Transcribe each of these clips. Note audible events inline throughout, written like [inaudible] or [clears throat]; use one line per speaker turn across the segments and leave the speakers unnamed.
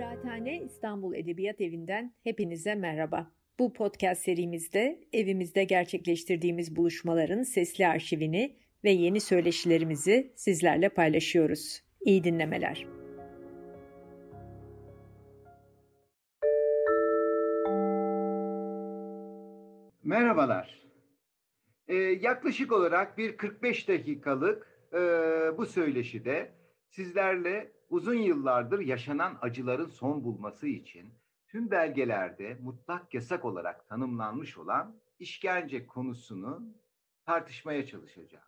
Kıraathane İstanbul Edebiyat Evi'nden hepinize merhaba. Bu podcast serimizde evimizde gerçekleştirdiğimiz buluşmaların sesli arşivini ve yeni söyleşilerimizi sizlerle paylaşıyoruz. İyi dinlemeler.
Merhabalar. Ee, yaklaşık olarak bir 45 dakikalık e, bu söyleşide sizlerle uzun yıllardır yaşanan acıların son bulması için tüm belgelerde mutlak yasak olarak tanımlanmış olan işkence konusunu tartışmaya çalışacağım.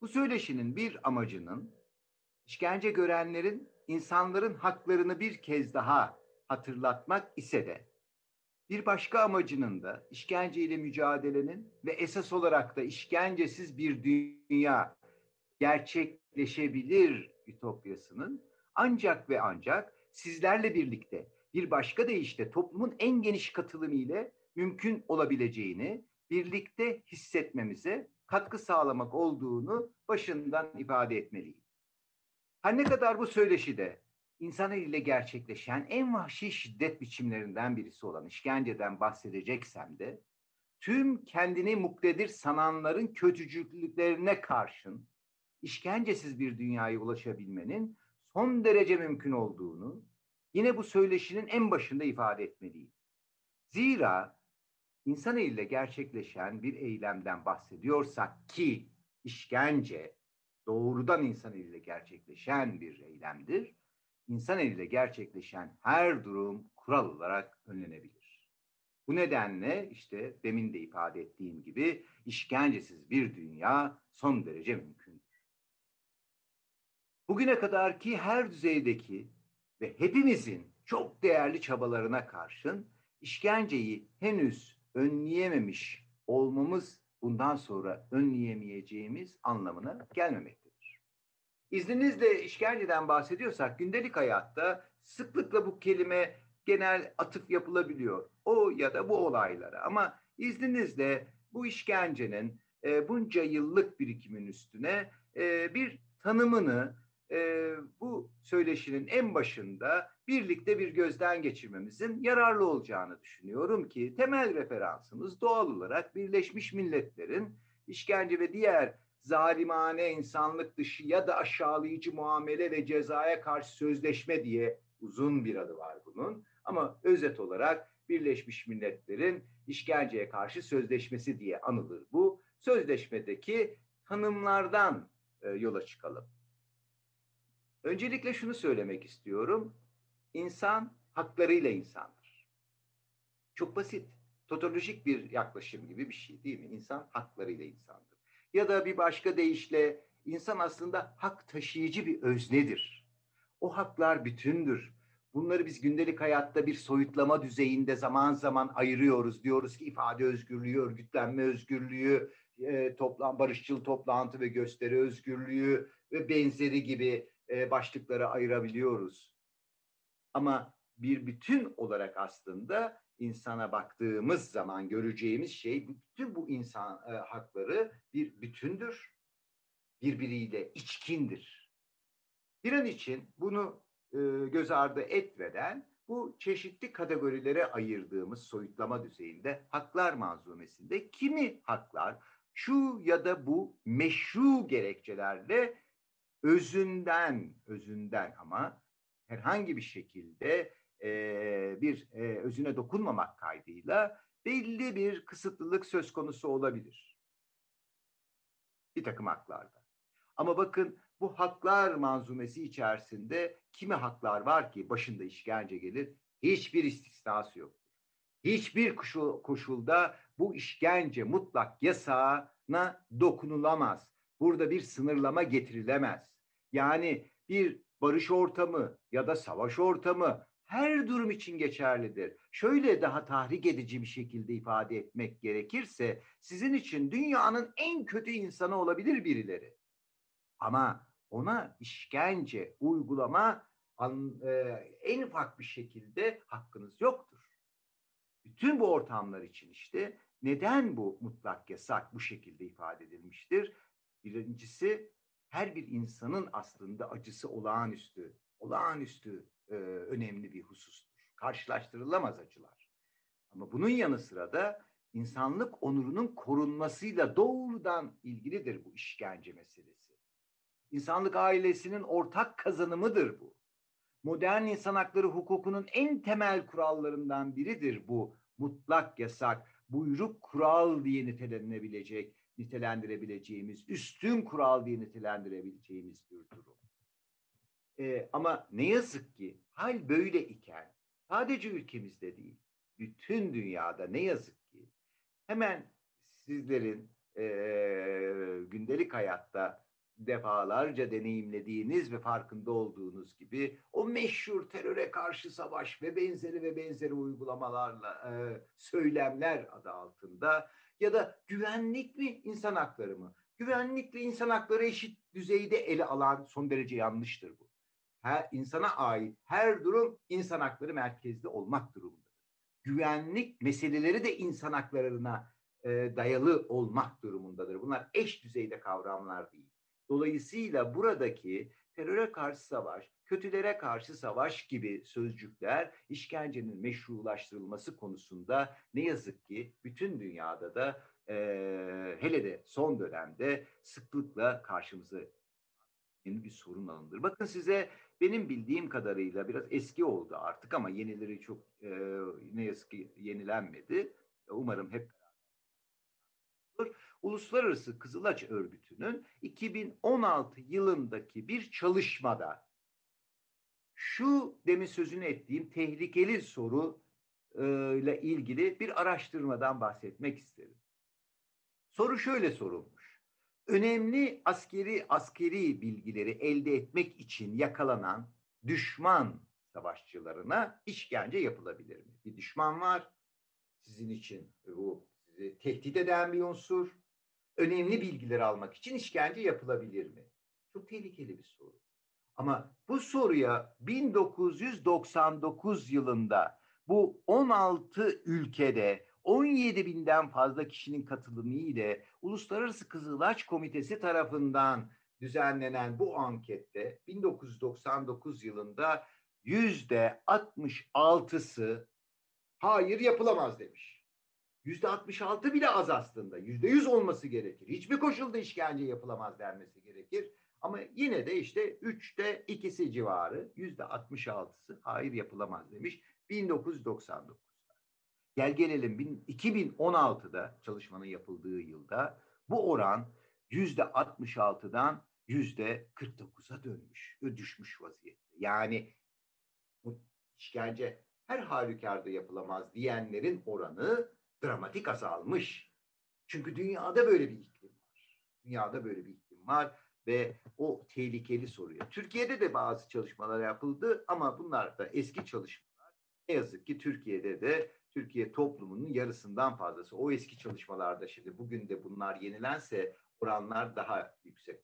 Bu söyleşinin bir amacının işkence görenlerin insanların haklarını bir kez daha hatırlatmak ise de bir başka amacının da işkenceyle mücadelenin ve esas olarak da işkencesiz bir dünya gerçekleşebilir ütopyasının ancak ve ancak sizlerle birlikte bir başka deyişle toplumun en geniş katılımı ile mümkün olabileceğini birlikte hissetmemize katkı sağlamak olduğunu başından ifade etmeliyim. Her ne kadar bu söyleşide insan eliyle gerçekleşen en vahşi şiddet biçimlerinden birisi olan işkenceden bahsedeceksem de tüm kendini muktedir sananların kötücüklüklerine karşın işkencesiz bir dünyaya ulaşabilmenin son derece mümkün olduğunu yine bu söyleşinin en başında ifade etmeliyim. Zira insan eliyle gerçekleşen bir eylemden bahsediyorsak ki işkence doğrudan insan eliyle gerçekleşen bir eylemdir. İnsan eliyle gerçekleşen her durum kural olarak önlenebilir. Bu nedenle işte demin de ifade ettiğim gibi işkencesiz bir dünya son derece mümkündür. Bugüne kadar ki her düzeydeki ve hepimizin çok değerli çabalarına karşın işkenceyi henüz önleyememiş olmamız bundan sonra önleyemeyeceğimiz anlamına gelmemektedir. İzninizle işkenceden bahsediyorsak gündelik hayatta sıklıkla bu kelime genel atıf yapılabiliyor. O ya da bu olaylara ama izninizle bu işkencenin e, bunca yıllık birikimin üstüne e, bir tanımını e, bu söyleşinin en başında birlikte bir gözden geçirmemizin yararlı olacağını düşünüyorum ki temel referansımız doğal olarak Birleşmiş Milletler'in işkence ve diğer zalimane insanlık dışı ya da aşağılayıcı muamele ve cezaya karşı sözleşme diye uzun bir adı var bunun. Ama özet olarak Birleşmiş Milletler'in işkenceye karşı sözleşmesi diye anılır bu. Sözleşmedeki tanımlardan e, yola çıkalım. Öncelikle şunu söylemek istiyorum. İnsan haklarıyla insandır. Çok basit, totolojik bir yaklaşım gibi bir şey değil mi? İnsan haklarıyla insandır. Ya da bir başka deyişle insan aslında hak taşıyıcı bir öznedir. O haklar bütündür. Bunları biz gündelik hayatta bir soyutlama düzeyinde zaman zaman ayırıyoruz. Diyoruz ki ifade özgürlüğü, örgütlenme özgürlüğü, e, barışçıl toplantı ve gösteri özgürlüğü ve benzeri gibi e, başlıklara ayırabiliyoruz. Ama bir bütün olarak aslında insana baktığımız zaman göreceğimiz şey bütün bu insan e, hakları bir bütündür. Birbiriyle içkindir. Bir an için bunu e, göz ardı etmeden bu çeşitli kategorilere ayırdığımız soyutlama düzeyinde haklar manzumesinde kimi haklar şu ya da bu meşru gerekçelerle özünden, özünden ama herhangi bir şekilde e, bir e, özüne dokunmamak kaydıyla belli bir kısıtlılık söz konusu olabilir. Bir takım haklarda. Ama bakın bu haklar manzumesi içerisinde kimi haklar var ki başında işkence gelir? Hiçbir istisnası yoktur. Hiçbir koşul, koşulda bu işkence mutlak yasağına dokunulamaz. Burada bir sınırlama getirilemez. Yani bir barış ortamı ya da savaş ortamı her durum için geçerlidir. Şöyle daha tahrik edici bir şekilde ifade etmek gerekirse sizin için dünyanın en kötü insanı olabilir birileri. Ama ona işkence uygulama e, en ufak bir şekilde hakkınız yoktur. Bütün bu ortamlar için işte neden bu mutlak yasak bu şekilde ifade edilmiştir? Birincisi her bir insanın aslında acısı olağanüstü, olağanüstü e, önemli bir husustur. Karşılaştırılamaz açılar. Ama bunun yanı sıra da insanlık onurunun korunmasıyla doğrudan ilgilidir bu işkence meselesi. İnsanlık ailesinin ortak kazanımıdır bu. Modern insan hakları hukukunun en temel kurallarından biridir bu mutlak yasak, buyruk kural diye nitelenilebilecek, nitelendirebileceğimiz, üstün kural diye nitelendirebileceğimiz bir durum. Ee, ama ne yazık ki hal böyle iken sadece ülkemizde değil, bütün dünyada ne yazık ki hemen sizlerin e, gündelik hayatta defalarca deneyimlediğiniz ve farkında olduğunuz gibi o meşhur teröre karşı savaş ve benzeri ve benzeri uygulamalarla e, söylemler adı altında ya da güvenlik mi insan hakları mı? Güvenlikle insan hakları eşit düzeyde ele alan son derece yanlıştır bu. Her insana ait her durum insan hakları merkezde olmak durumundadır. Güvenlik meseleleri de insan haklarına e, dayalı olmak durumundadır. Bunlar eş düzeyde kavramlar değil. Dolayısıyla buradaki teröre karşı savaş, kötülere karşı savaş gibi sözcükler işkencenin meşrulaştırılması konusunda ne yazık ki bütün dünyada da e, hele de son dönemde sıklıkla karşımıza yeni bir sorun alındır. Bakın size benim bildiğim kadarıyla biraz eski oldu artık ama yenileri çok e, ne yazık ki yenilenmedi. Umarım hep Uluslararası Kızılaç Örgütü'nün 2016 yılındaki bir çalışmada şu demin sözünü ettiğim tehlikeli soru e, ile ilgili bir araştırmadan bahsetmek isterim. Soru şöyle sorulmuş. Önemli askeri askeri bilgileri elde etmek için yakalanan düşman savaşçılarına işkence yapılabilir mi? Bir düşman var. Sizin için bu sizi tehdit eden bir unsur önemli bilgileri almak için işkence yapılabilir mi? Çok tehlikeli bir soru. Ama bu soruya 1999 yılında bu 16 ülkede 17 binden fazla kişinin katılımı ile Uluslararası Kızılaç Komitesi tarafından düzenlenen bu ankette 1999 yılında yüzde 66'sı hayır yapılamaz demiş. Yüzde 66 bile az aslında. Yüzde 100 olması gerekir. Hiçbir koşulda işkence yapılamaz denmesi gerekir. Ama yine de işte üçte ikisi civarı yüzde 66'sı hayır yapılamaz demiş 1999'da. Gel gelelim 2016'da çalışmanın yapıldığı yılda bu oran yüzde 66'dan yüzde 49'a dönmüş, düşmüş vaziyette. Yani bu işkence her halükarda yapılamaz diyenlerin oranı dramatik azalmış. Çünkü dünyada böyle bir iklim var. Dünyada böyle bir iklim var ve o tehlikeli soruyor. Türkiye'de de bazı çalışmalar yapıldı ama bunlar da eski çalışmalar. Ne yazık ki Türkiye'de de Türkiye toplumunun yarısından fazlası. O eski çalışmalarda şimdi bugün de bunlar yenilense oranlar daha yüksek.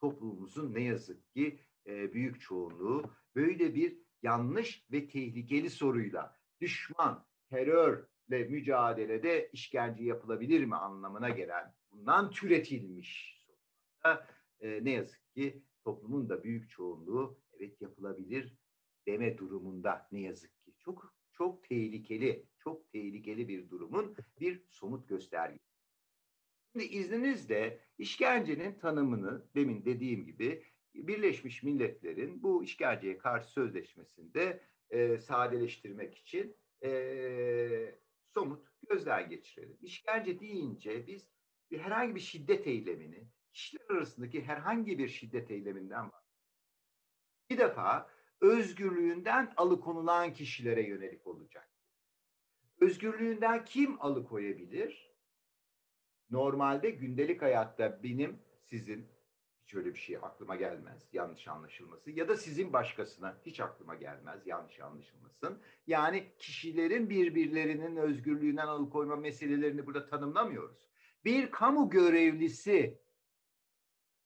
Toplumumuzun ne yazık ki e, büyük çoğunluğu böyle bir yanlış ve tehlikeli soruyla düşman, terör, ile mücadelede işkence yapılabilir mi anlamına gelen bundan türetilmiş sorularda e, ne yazık ki toplumun da büyük çoğunluğu evet yapılabilir deme durumunda ne yazık ki çok çok tehlikeli çok tehlikeli bir durumun bir somut göstergesi. Şimdi izninizle işkencenin tanımını demin dediğim gibi Birleşmiş Milletler'in bu işkenceye karşı sözleşmesinde e, sadeleştirmek için e, somut gözden geçirelim. İşkence deyince biz herhangi bir şiddet eylemini, kişiler arasındaki herhangi bir şiddet eyleminden var. Bir defa özgürlüğünden alıkonulan kişilere yönelik olacak. Özgürlüğünden kim alıkoyabilir? Normalde gündelik hayatta benim, sizin, hiç öyle bir şey aklıma gelmez yanlış anlaşılması ya da sizin başkasına hiç aklıma gelmez yanlış anlaşılmasın. Yani kişilerin birbirlerinin özgürlüğünden alıkoyma meselelerini burada tanımlamıyoruz. Bir kamu görevlisi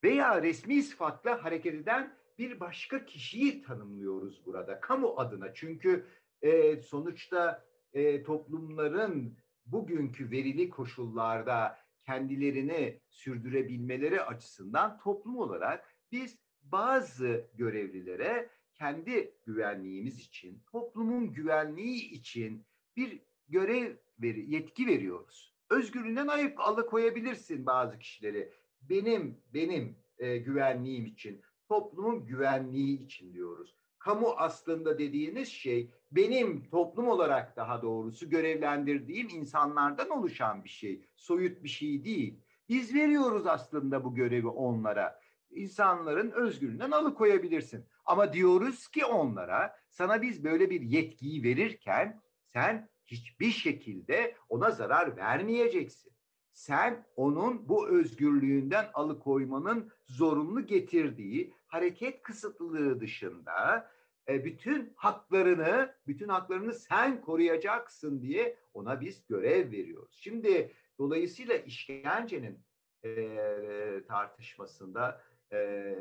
veya resmi sıfatla hareket eden bir başka kişiyi tanımlıyoruz burada kamu adına. Çünkü e, sonuçta e, toplumların bugünkü verili koşullarda kendilerini sürdürebilmeleri açısından toplum olarak biz bazı görevlilere kendi güvenliğimiz için, toplumun güvenliği için bir görev veri, yetki veriyoruz. Özgürlüğünden ayıp alıkoyabilirsin bazı kişileri. Benim, benim e, güvenliğim için, toplumun güvenliği için diyoruz. Kamu aslında dediğiniz şey benim toplum olarak daha doğrusu görevlendirdiğim insanlardan oluşan bir şey. Soyut bir şey değil. Biz veriyoruz aslında bu görevi onlara. İnsanların özgürlüğünden alıkoyabilirsin. Ama diyoruz ki onlara sana biz böyle bir yetkiyi verirken sen hiçbir şekilde ona zarar vermeyeceksin. Sen onun bu özgürlüğünden alıkoymanın zorunlu getirdiği hareket kısıtlılığı dışında e, bütün haklarını, bütün haklarını sen koruyacaksın diye ona biz görev veriyoruz. Şimdi dolayısıyla işkencenin e, tartışmasında e,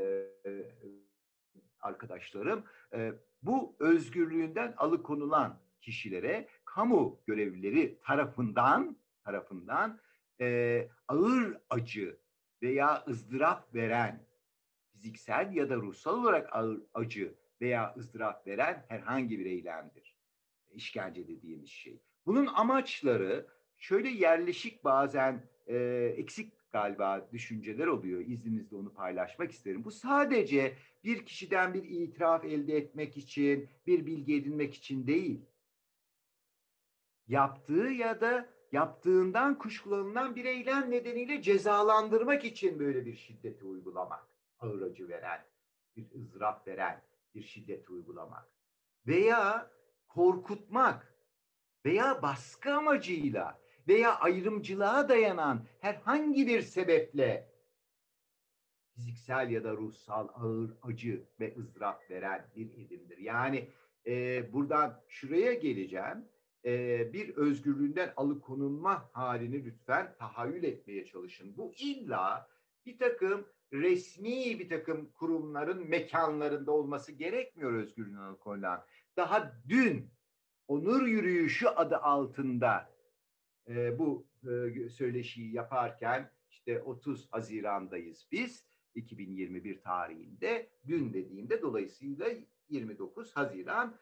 arkadaşlarım e, bu özgürlüğünden alıkonulan kişilere kamu görevlileri tarafından tarafından e, ağır acı veya ızdırap veren fiziksel ya da ruhsal olarak ağır acı veya ızdırap veren herhangi bir eylemdir. İşkence dediğimiz şey. Bunun amaçları şöyle yerleşik bazen e, eksik galiba düşünceler oluyor. İzninizle onu paylaşmak isterim. Bu sadece bir kişiden bir itiraf elde etmek için, bir bilgi edinmek için değil. Yaptığı ya da yaptığından kuşkulanılan bir eylem nedeniyle cezalandırmak için böyle bir şiddeti uygulamak. Ağır acı veren, bir ızdırap veren bir şiddet uygulamak. Veya korkutmak veya baskı amacıyla veya ayrımcılığa dayanan herhangi bir sebeple fiziksel ya da ruhsal ağır acı ve ızdırap veren bir edimdir. Yani e, buradan şuraya geleceğim. E, bir özgürlüğünden alıkonulma halini lütfen tahayyül etmeye çalışın. Bu illa bir takım resmi bir takım kurumların mekanlarında olması gerekmiyor özgürlüğünden alıkonulan. Daha dün onur yürüyüşü adı altında e, bu e, söyleşiyi yaparken işte 30 Haziran'dayız biz 2021 tarihinde dün dediğimde dolayısıyla 29 Haziran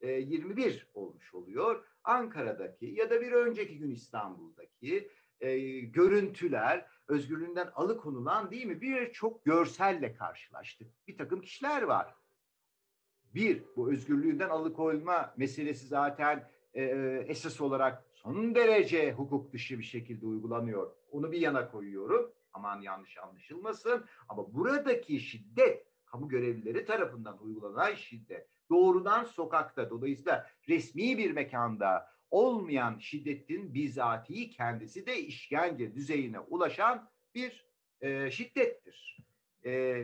2021 olmuş oluyor. Ankara'daki ya da bir önceki gün İstanbul'daki e, görüntüler özgürlüğünden alıkonulan değil mi bir çok görselle karşılaştık. Bir takım kişiler var. Bir, bu özgürlüğünden alıkoyma meselesi zaten e, esas olarak son derece hukuk dışı bir şekilde uygulanıyor. Onu bir yana koyuyorum. Aman yanlış anlaşılmasın. Ama buradaki şiddet kamu görevlileri tarafından uygulanan şiddet doğrudan sokakta dolayısıyla resmi bir mekanda olmayan şiddetin bizatihi kendisi de işkence düzeyine ulaşan bir e, şiddettir. E,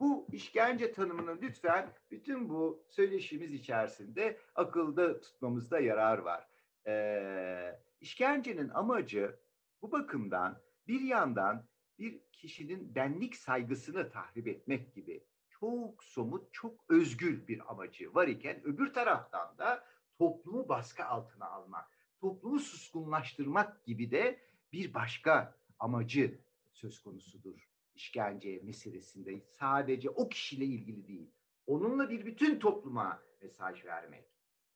bu işkence tanımını lütfen bütün bu söyleşimiz içerisinde akılda tutmamızda yarar var. E, işkencenin amacı bu bakımdan bir yandan bir kişinin benlik saygısını tahrip etmek gibi çok somut, çok özgül bir amacı var iken öbür taraftan da toplumu baskı altına almak, toplumu suskunlaştırmak gibi de bir başka amacı söz konusudur işkence meselesinde. Sadece o kişiyle ilgili değil, onunla bir bütün topluma mesaj vermek.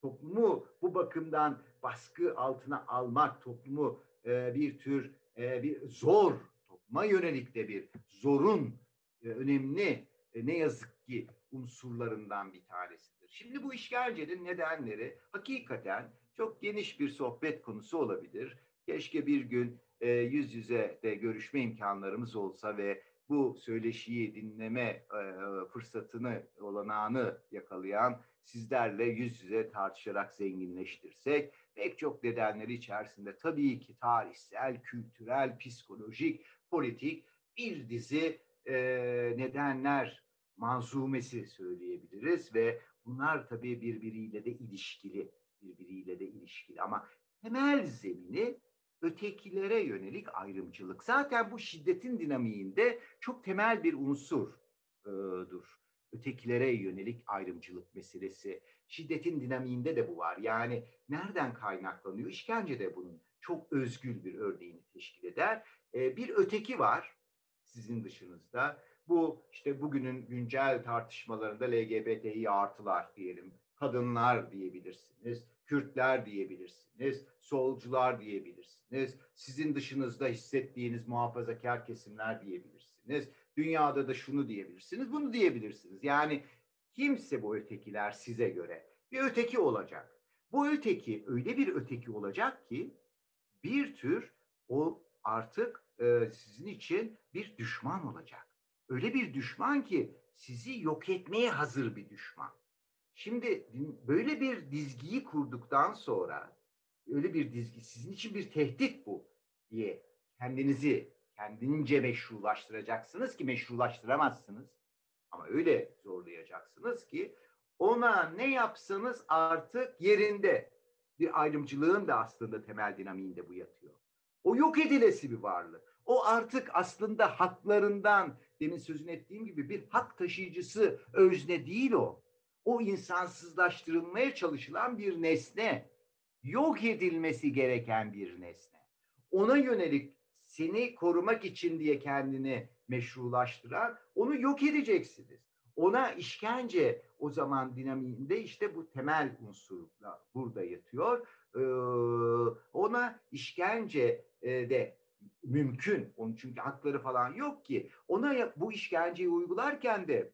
Toplumu bu bakımdan baskı altına almak, toplumu e, bir tür e, bir zor, topluma yönelik de bir zorun e, önemli ne yazık ki unsurlarından bir tanesidir. Şimdi bu işkencenin nedenleri hakikaten çok geniş bir sohbet konusu olabilir. Keşke bir gün e, yüz yüze de görüşme imkanlarımız olsa ve bu söyleşiyi dinleme e, fırsatını, olanağını yakalayan sizlerle yüz yüze tartışarak zenginleştirsek pek çok nedenleri içerisinde tabii ki tarihsel, kültürel, psikolojik, politik bir dizi e, nedenler manzumesi söyleyebiliriz ve bunlar tabii birbiriyle de ilişkili, birbiriyle de ilişkili ama temel zemini ötekilere yönelik ayrımcılık. Zaten bu şiddetin dinamiğinde çok temel bir unsurdur. Ötekilere yönelik ayrımcılık meselesi. Şiddetin dinamiğinde de bu var. Yani nereden kaynaklanıyor? İşkence de bunun çok özgül bir örneğini teşkil eder. Bir öteki var sizin dışınızda bu işte bugünün güncel tartışmalarında LGBTİ artılar diyelim, kadınlar diyebilirsiniz, Kürtler diyebilirsiniz, solcular diyebilirsiniz, sizin dışınızda hissettiğiniz muhafazakar kesimler diyebilirsiniz, dünyada da şunu diyebilirsiniz, bunu diyebilirsiniz. Yani kimse bu ötekiler size göre bir öteki olacak. Bu öteki öyle bir öteki olacak ki bir tür o artık e, sizin için bir düşman olacak. Öyle bir düşman ki sizi yok etmeye hazır bir düşman. Şimdi böyle bir dizgiyi kurduktan sonra öyle bir dizgi sizin için bir tehdit bu diye kendinizi kendince meşrulaştıracaksınız ki meşrulaştıramazsınız. Ama öyle zorlayacaksınız ki ona ne yapsanız artık yerinde. Bir ayrımcılığın da aslında temel dinamiğinde bu yatıyor. O yok edilesi bir varlık. O artık aslında haklarından demin sözünü ettiğim gibi bir hak taşıyıcısı özne değil o. O insansızlaştırılmaya çalışılan bir nesne. Yok edilmesi gereken bir nesne. Ona yönelik seni korumak için diye kendini meşrulaştıran onu yok edeceksiniz. Ona işkence o zaman dinamiğinde işte bu temel unsurla burada yatıyor. Ee, ona işkence e, de mümkün. Onun çünkü hakları falan yok ki. Ona bu işkenceyi uygularken de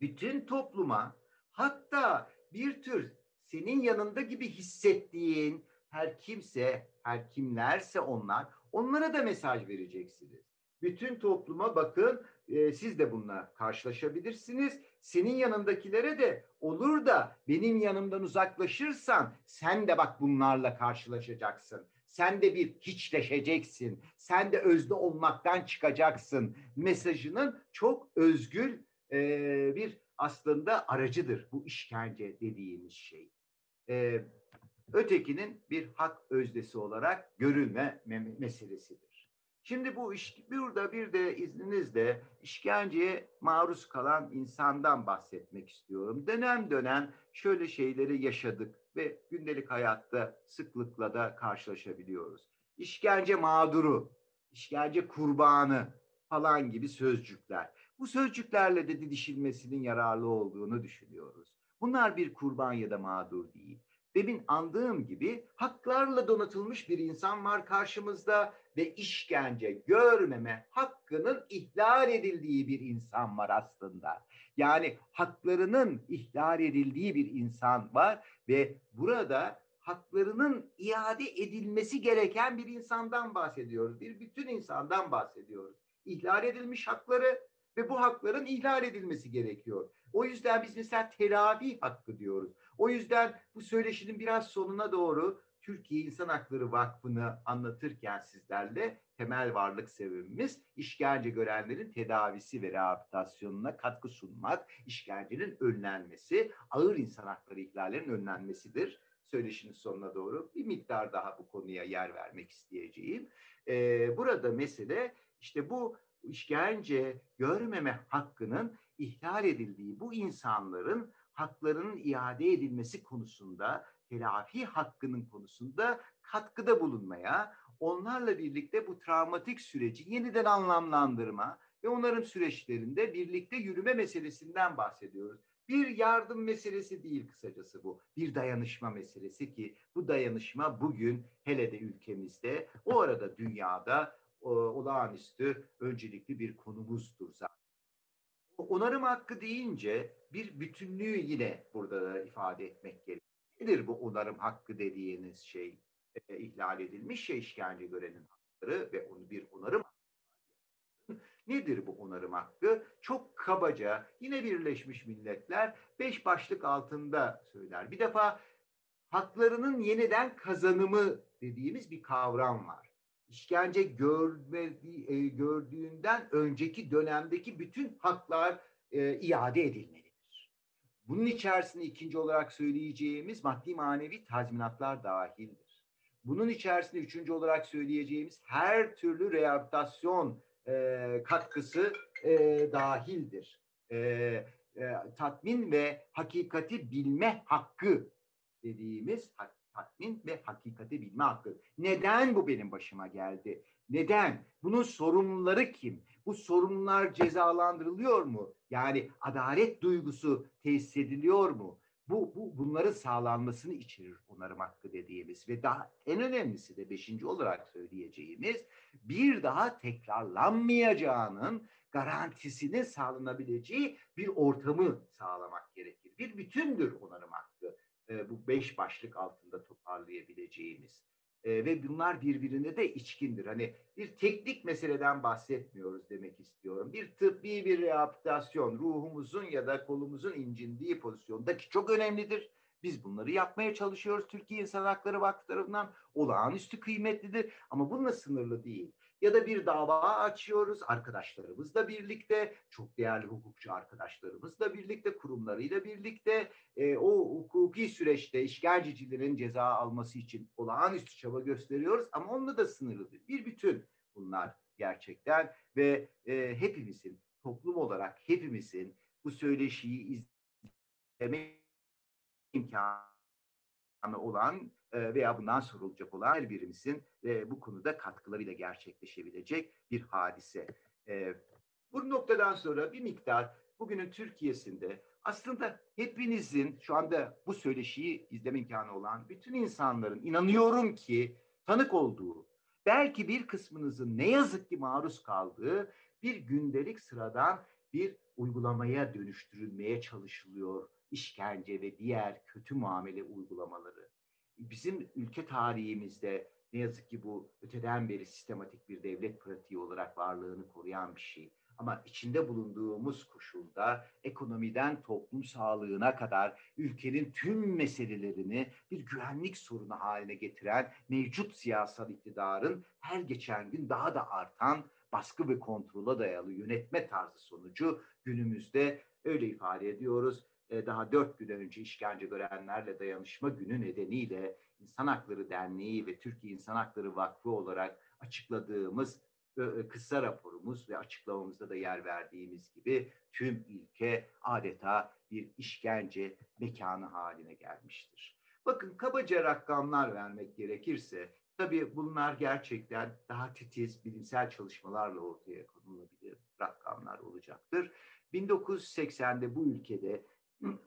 bütün topluma hatta bir tür senin yanında gibi hissettiğin her kimse, her kimlerse onlar, onlara da mesaj vereceksiniz. Bütün topluma bakın e, siz de bununla karşılaşabilirsiniz. Senin yanındakilere de olur da benim yanımdan uzaklaşırsan sen de bak bunlarla karşılaşacaksın. Sen de bir hiçleşeceksin. Sen de özde olmaktan çıkacaksın. Mesajının çok özgül e, bir aslında aracıdır bu işkence dediğimiz şey. E, ötekinin bir hak özdesi olarak görülme meselesidir. Şimdi bu iş, burada bir de izninizle işkenceye maruz kalan insandan bahsetmek istiyorum. Dönem dönem şöyle şeyleri yaşadık ve gündelik hayatta sıklıkla da karşılaşabiliyoruz. İşkence mağduru, işkence kurbanı falan gibi sözcükler. Bu sözcüklerle de didişilmesinin yararlı olduğunu düşünüyoruz. Bunlar bir kurban ya da mağdur değil. Demin andığım gibi haklarla donatılmış bir insan var karşımızda ve işkence görmeme hakkının ihlal edildiği bir insan var aslında. Yani haklarının ihlal edildiği bir insan var ve burada haklarının iade edilmesi gereken bir insandan bahsediyoruz. Bir bütün insandan bahsediyoruz. İhlal edilmiş hakları ve bu hakların ihlal edilmesi gerekiyor. O yüzden biz mesela telafi hakkı diyoruz. O yüzden bu söyleşinin biraz sonuna doğru Türkiye İnsan Hakları Vakfı'nı anlatırken sizlerle temel varlık sebebimiz işkence görenlerin tedavisi ve rehabilitasyonuna katkı sunmak, işkencenin önlenmesi, ağır insan hakları ihlallerinin önlenmesidir. Söyleşinin sonuna doğru bir miktar daha bu konuya yer vermek isteyeceğim. Ee, burada mesele işte bu işkence görmeme hakkının ihlal edildiği bu insanların haklarının iade edilmesi konusunda, telafi hakkının konusunda katkıda bulunmaya, onlarla birlikte bu travmatik süreci yeniden anlamlandırma ve onların süreçlerinde birlikte yürüme meselesinden bahsediyoruz. Bir yardım meselesi değil kısacası bu. Bir dayanışma meselesi ki bu dayanışma bugün hele de ülkemizde, o arada dünyada o, olağanüstü öncelikli bir konumuzdur zaten. Onarım hakkı deyince bir bütünlüğü yine burada ifade etmek gerekiyor. Nedir bu onarım hakkı dediğiniz şey? E, ihlal edilmiş şey işkence görenin hakları ve onu bir onarım Nedir bu onarım hakkı? Çok kabaca yine Birleşmiş Milletler beş başlık altında söyler. Bir defa haklarının yeniden kazanımı dediğimiz bir kavram var işkence görmedi, e, gördüğünden önceki dönemdeki bütün haklar e, iade edilmelidir. Bunun içerisinde ikinci olarak söyleyeceğimiz maddi manevi tazminatlar dahildir. Bunun içerisinde üçüncü olarak söyleyeceğimiz her türlü rehabilitasyon e, katkısı e, dahildir. E, e, tatmin ve hakikati bilme hakkı dediğimiz tatmin ve hakikati bilme hakkı. Neden bu benim başıma geldi? Neden? Bunun sorumluları kim? Bu sorumlular cezalandırılıyor mu? Yani adalet duygusu tesis ediliyor mu? Bu, bu bunların sağlanmasını içerir onarım hakkı dediğimiz ve daha en önemlisi de beşinci olarak söyleyeceğimiz bir daha tekrarlanmayacağının garantisini sağlanabileceği bir ortamı sağlamak gerekir. Bir bütündür onarım hakkı. E, bu beş başlık altında toparlayabileceğimiz. E, ve bunlar birbirine de içkindir. Hani bir teknik meseleden bahsetmiyoruz demek istiyorum. Bir tıbbi bir rehabilitasyon ruhumuzun ya da kolumuzun incindiği pozisyondaki çok önemlidir. Biz bunları yapmaya çalışıyoruz. Türkiye İnsan Hakları Vakfı tarafından olağanüstü kıymetlidir. Ama bununla sınırlı değil ya da bir dava açıyoruz arkadaşlarımızla birlikte, çok değerli hukukçu arkadaşlarımızla birlikte, kurumlarıyla birlikte e, o hukuki süreçte işgalcilerin ceza alması için olağanüstü çaba gösteriyoruz ama onunla da sınırlıdır. Bir bütün bunlar gerçekten ve e, hepimizin toplum olarak hepimizin bu söyleşiyi izleme imkanı olan e, veya bundan sonra olacak olan her birimizin e, bu konuda katkılarıyla gerçekleşebilecek bir hadise. E, bu noktadan sonra bir miktar bugünün Türkiye'sinde aslında hepinizin şu anda bu söyleşiyi izleme imkanı olan bütün insanların inanıyorum ki tanık olduğu, belki bir kısmınızın ne yazık ki maruz kaldığı bir gündelik sıradan bir uygulamaya dönüştürülmeye çalışılıyor işkence ve diğer kötü muamele uygulamaları bizim ülke tarihimizde ne yazık ki bu öteden beri sistematik bir devlet pratiği olarak varlığını koruyan bir şey. Ama içinde bulunduğumuz koşulda ekonomiden toplum sağlığına kadar ülkenin tüm meselelerini bir güvenlik sorunu haline getiren mevcut siyasal iktidarın her geçen gün daha da artan baskı ve kontrola dayalı yönetme tarzı sonucu günümüzde öyle ifade ediyoruz daha dört gün önce işkence görenlerle dayanışma günü nedeniyle İnsan Hakları Derneği ve Türkiye İnsan Hakları Vakfı olarak açıkladığımız e, e, kısa raporumuz ve açıklamamızda da yer verdiğimiz gibi tüm ülke adeta bir işkence mekanı haline gelmiştir. Bakın kabaca rakamlar vermek gerekirse tabii bunlar gerçekten daha titiz bilimsel çalışmalarla ortaya konulabilir rakamlar olacaktır. 1980'de bu ülkede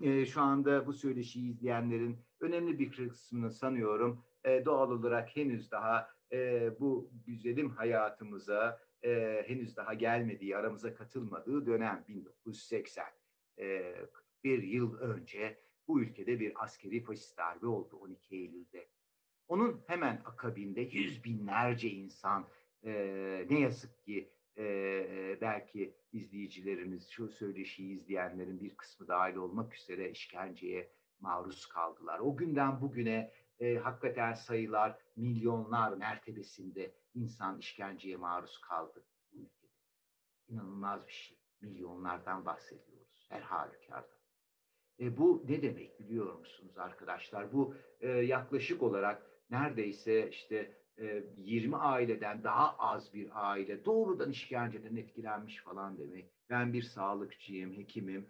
e, şu anda bu söyleşiyi izleyenlerin önemli bir kısmını sanıyorum e, doğal olarak henüz daha e, bu güzelim hayatımıza e, henüz daha gelmediği, aramıza katılmadığı dönem 1980. E, bir yıl önce bu ülkede bir askeri faşist darbe oldu 12 Eylül'de. Onun hemen akabinde yüz binlerce insan ne yazık ki e, belki izleyicilerimiz, şu söyleşiyi izleyenlerin bir kısmı dahil olmak üzere işkenceye maruz kaldılar. O günden bugüne e, hakikaten sayılar milyonlar mertebesinde insan işkenceye maruz kaldı bu ülkede. İnanılmaz bir şey. Milyonlardan bahsediyoruz her halükarda. E, bu ne demek biliyor musunuz arkadaşlar? Bu e, yaklaşık olarak neredeyse işte 20 aileden daha az bir aile doğrudan işkenceden etkilenmiş falan demek. Ben bir sağlıkçıyım, hekimim.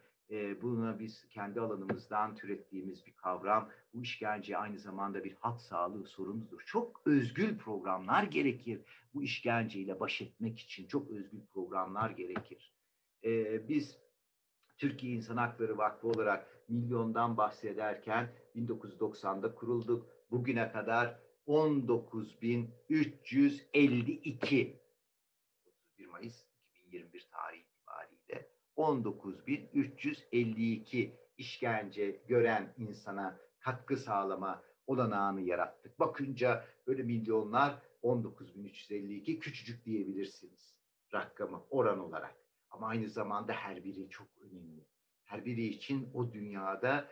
Buna biz kendi alanımızdan türettiğimiz bir kavram. Bu işkence aynı zamanda bir halk sağlığı sorunudur. Çok özgül programlar gerekir bu işkenceyle baş etmek için. Çok özgül programlar gerekir. Biz Türkiye İnsan Hakları Vakfı olarak milyondan bahsederken 1990'da kurulduk. Bugüne kadar 19.352 31 Mayıs 2021 tarihi itibariyle 19.352 işkence gören insana katkı sağlama olanağını yarattık. Bakınca böyle milyonlar 19.352 küçücük diyebilirsiniz rakamı oran olarak. Ama aynı zamanda her biri çok önemli. Her biri için o dünyada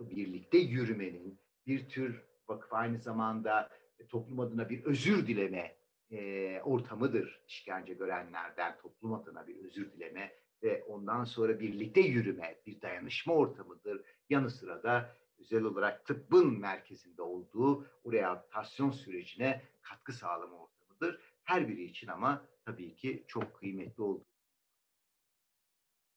birlikte yürümenin, bir tür vakıf aynı zamanda toplum adına bir özür dileme e, ortamıdır. İşkence görenlerden toplum adına bir özür dileme ve ondan sonra birlikte yürüme, bir dayanışma ortamıdır. Yanı sıra da özel olarak tıbbın merkezinde olduğu o rehabilitasyon sürecine katkı sağlama ortamıdır. Her biri için ama tabii ki çok kıymetli olduğu.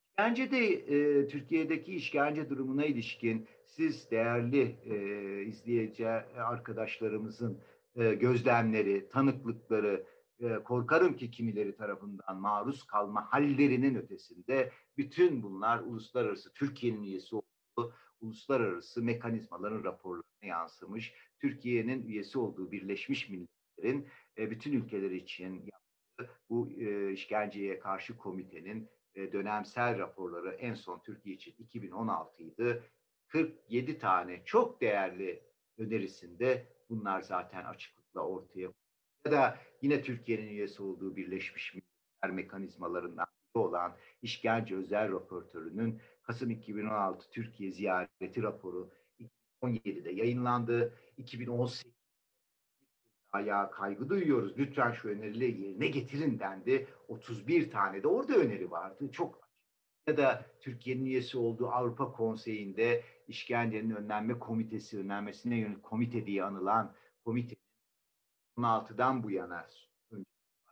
İşkence de e, Türkiye'deki işkence durumuna ilişkin siz değerli e, izleyici arkadaşlarımızın e, gözlemleri, tanıklıkları e, korkarım ki kimileri tarafından maruz kalma hallerinin ötesinde bütün bunlar uluslararası Türkiye'nin üyesi olduğu uluslararası mekanizmaların raporlarına yansımış. Türkiye'nin üyesi olduğu Birleşmiş Milletler'in e, bütün ülkeler için yaptığı bu e, işkenceye karşı komitenin e, dönemsel raporları en son Türkiye için 2016 idi. 47 tane çok değerli önerisinde bunlar zaten açıklıkla ortaya ya da yine Türkiye'nin üyesi olduğu Birleşmiş Milletler mekanizmalarından biri olan işkence özel raportörünün Kasım 2016 Türkiye ziyareti raporu 2017'de yayınlandı. 2018 ayağa kaygı duyuyoruz. Lütfen şu önerileri yerine getirin dendi. 31 tane de orada öneri vardı. Çok ya da Türkiye'nin üyesi olduğu Avrupa Konseyi'nde işkencenin önlenme komitesi, önlenmesine yönelik komite diye anılan komite 2016'dan bu yana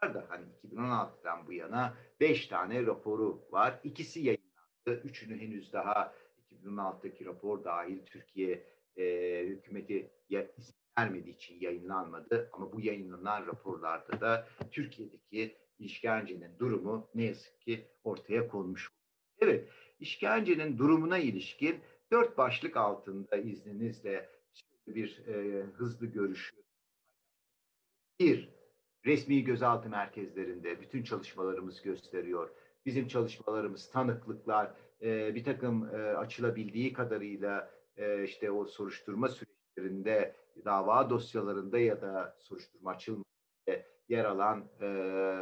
var da hani 2016'dan bu yana 5 tane raporu var. İkisi yayınlandı. Üçünü henüz daha 2016'daki rapor dahil Türkiye e, hükümeti izin vermediği için yayınlanmadı. Ama bu yayınlanan raporlarda da Türkiye'deki işkencenin durumu ne yazık ki ortaya konmuş. Evet, işkencenin durumuna ilişkin dört başlık altında izninizle bir e, hızlı görüşü bir, resmi gözaltı merkezlerinde bütün çalışmalarımız gösteriyor. Bizim çalışmalarımız, tanıklıklar, e, bir takım e, açılabildiği kadarıyla e, işte o soruşturma süreçlerinde, dava dosyalarında ya da soruşturma açılmasında yer alan e,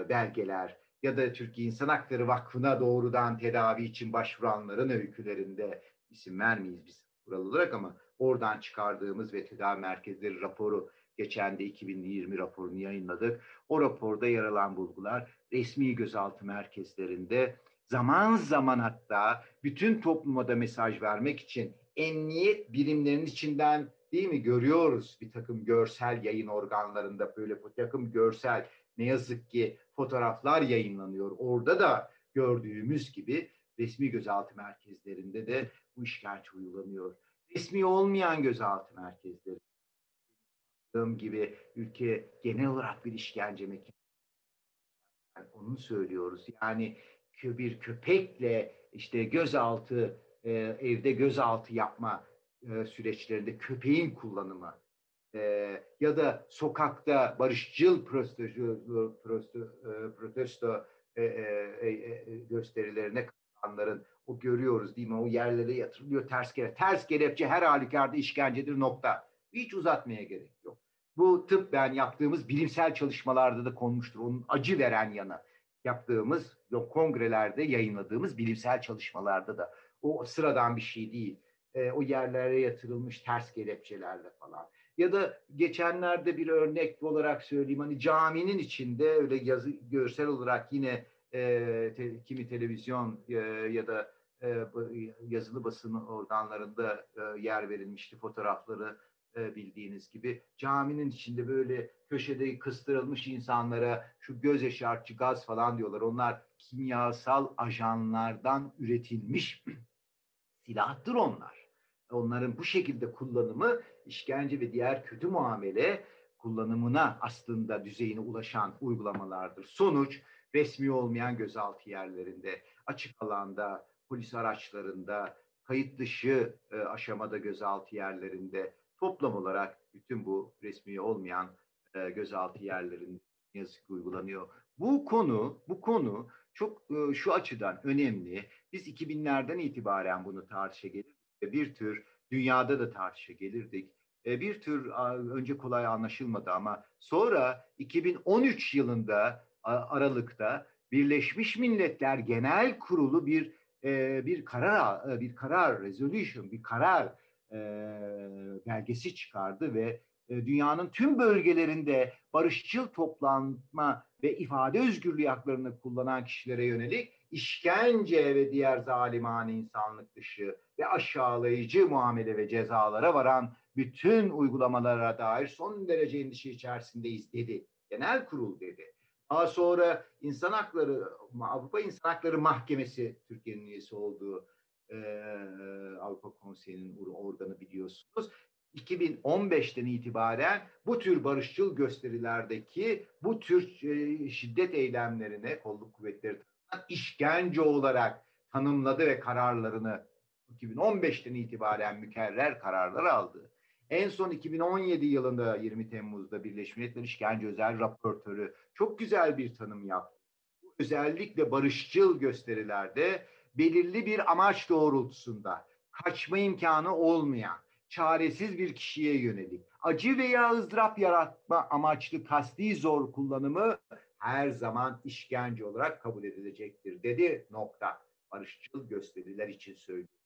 belgeler ya da Türkiye İnsan Hakları Vakfı'na doğrudan tedavi için başvuranların öykülerinde isim vermeyiz biz kural olarak ama oradan çıkardığımız ve tedavi merkezleri raporu Geçen de 2020 raporunu yayınladık. O raporda yer alan bulgular resmi gözaltı merkezlerinde zaman zaman hatta bütün topluma da mesaj vermek için emniyet birimlerinin içinden değil mi görüyoruz bir takım görsel yayın organlarında böyle bir takım görsel ne yazık ki fotoğraflar yayınlanıyor. Orada da gördüğümüz gibi resmi gözaltı merkezlerinde de bu işkence uygulanıyor. Resmi olmayan gözaltı merkezleri gibi ülke genel olarak bir işkence mekanı. Yani onu söylüyoruz. Yani bir köpekle işte gözaltı e, evde gözaltı yapma e, süreçlerinde köpeğin kullanımı e, ya da sokakta barışçıl protesto, protesto, gösterilerine katılanların o görüyoruz değil mi? O yerlere yatırılıyor ters kelepçe. Ters kelepçe her halükarda işkencedir nokta. Hiç uzatmaya gerek yok. Bu tıp ben yaptığımız bilimsel çalışmalarda da konmuştur. Onun acı veren yanı yaptığımız kongrelerde yayınladığımız bilimsel çalışmalarda da o sıradan bir şey değil. E, o yerlere yatırılmış ters kelepçelerle falan. Ya da geçenlerde bir örnek olarak söyleyeyim hani caminin içinde öyle yazı görsel olarak yine e, te, kimi televizyon e, ya da e, yazılı basın organlarında e, yer verilmişti fotoğrafları e, bildiğiniz gibi caminin içinde böyle köşede kıstırılmış insanlara şu göz yaşartıcı gaz falan diyorlar. Onlar kimyasal ajanlardan üretilmiş [clears throat] silahtır onlar. Onların bu şekilde kullanımı işkence ve diğer kötü muamele kullanımına aslında düzeyine ulaşan uygulamalardır. Sonuç resmi olmayan gözaltı yerlerinde, açık alanda, polis araçlarında, kayıt dışı e, aşamada gözaltı yerlerinde, toplam olarak bütün bu resmi olmayan e, gözaltı yerlerinde yazık uygulanıyor. Bu konu, bu konu çok e, şu açıdan önemli. Biz 2000'lerden itibaren bunu tartışa gelirdik ve bir tür dünyada da tartışa gelirdik. E, bir tür önce kolay anlaşılmadı ama sonra 2013 yılında Aralık'ta Birleşmiş Milletler Genel Kurulu bir e, bir karar e, bir karar resolution bir karar e, belgesi çıkardı ve e, dünyanın tüm bölgelerinde barışçıl toplanma ve ifade özgürlüğü haklarını kullanan kişilere yönelik işkence ve diğer zalimane insanlık dışı ve aşağılayıcı muamele ve cezalara varan bütün uygulamalara dair son derece endişe içerisindeyiz dedi. Genel kurul dedi. Daha sonra insan hakları, Avrupa İnsan Hakları Mahkemesi Türkiye'nin üyesi olduğu e, Avrupa Konseyi'nin organı biliyorsunuz. 2015'ten itibaren bu tür barışçıl gösterilerdeki bu tür e, şiddet eylemlerine kolluk kuvvetleri tarafından işkence olarak tanımladı ve kararlarını 2015'ten itibaren mükerrer kararlar aldı. En son 2017 yılında 20 Temmuz'da Birleşmiş Milletler İşkence Özel Raportörü çok güzel bir tanım yaptı. Özellikle barışçıl gösterilerde belirli bir amaç doğrultusunda kaçma imkanı olmayan, çaresiz bir kişiye yönelik acı veya ızdırap yaratma amaçlı kasti zor kullanımı her zaman işkence olarak kabul edilecektir dedi nokta. Barışçıl gösteriler için söylüyorum.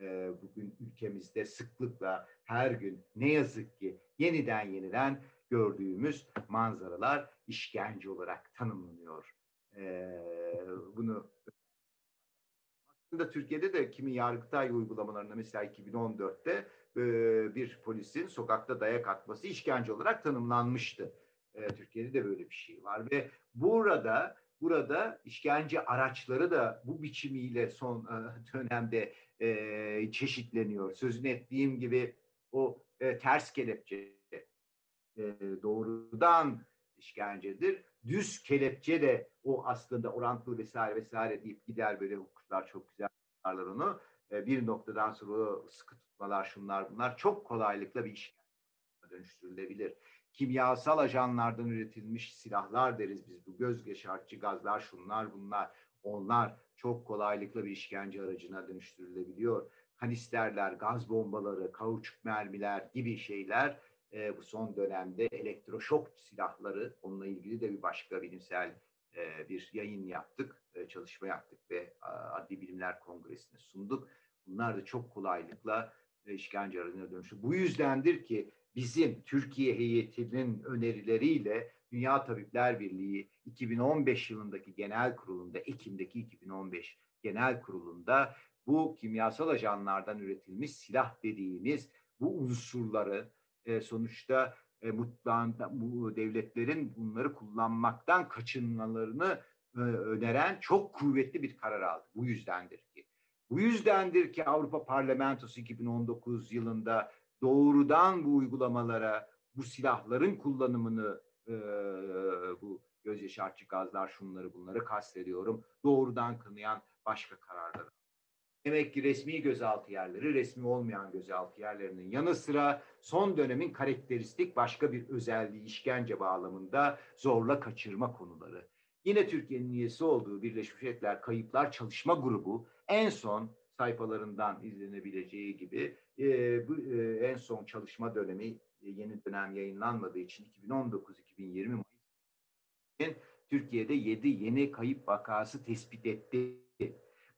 Ee, bugün ülkemizde sıklıkla her gün ne yazık ki yeniden yeniden gördüğümüz manzaralar işkence olarak tanımlanıyor. Ee, bunu aslında Türkiye'de de kimi yargıtay uygulamalarında mesela 2014'te e, bir polisin sokakta dayak atması işkence olarak tanımlanmıştı. E, Türkiye'de de böyle bir şey var ve burada burada işkence araçları da bu biçimiyle son e, dönemde e, çeşitleniyor. Sözünü ettiğim gibi o e, ters kelepçe e, doğrudan işkencedir. Düz kelepçe de o aslında orantılı vesaire vesaire deyip gider böyle hukuklar çok güzel yaparlar onu. E, bir noktadan sonra sıkı tutmalar şunlar bunlar çok kolaylıkla bir işkence dönüştürülebilir. Kimyasal ajanlardan üretilmiş silahlar deriz biz bu göz yaşartıcı gazlar şunlar bunlar onlar çok kolaylıkla bir işkence aracına dönüştürülebiliyor. Kanisterler, gaz bombaları, kauçuk mermiler gibi şeyler e, bu son dönemde elektroşok silahları onunla ilgili de bir başka bilimsel e, bir yayın yaptık, e, çalışma yaptık ve Adli Bilimler Kongresi'ne sunduk. Bunlar da çok kolaylıkla e, işkence aracına dönüştü. Bu yüzdendir ki bizim Türkiye heyetinin önerileriyle Dünya Tabipler Birliği 2015 yılındaki genel kurulunda, Ekim'deki 2015 genel kurulunda bu kimyasal ajanlardan üretilmiş silah dediğimiz bu unsurları e, sonuçta e, mutlağın, bu devletlerin bunları kullanmaktan kaçınmalarını e, öneren çok kuvvetli bir karar aldı. Bu yüzdendir ki. Bu yüzdendir ki Avrupa Parlamentosu 2019 yılında doğrudan bu uygulamalara, bu silahların kullanımını e, bu göz yaşartıcı gazlar şunları bunları kastediyorum. Doğrudan kınayan başka kararlar. Demek ki resmi gözaltı yerleri, resmi olmayan gözaltı yerlerinin yanı sıra son dönemin karakteristik başka bir özelliği işkence bağlamında zorla kaçırma konuları. Yine Türkiye'nin üyesi olduğu Birleşmiş Milletler Kayıplar Çalışma Grubu en son sayfalarından izlenebileceği gibi e, bu e, en son çalışma dönemi e, yeni dönem yayınlanmadığı için 2019-2020 Mayıs Türkiye'de 7 yeni kayıp vakası tespit etti.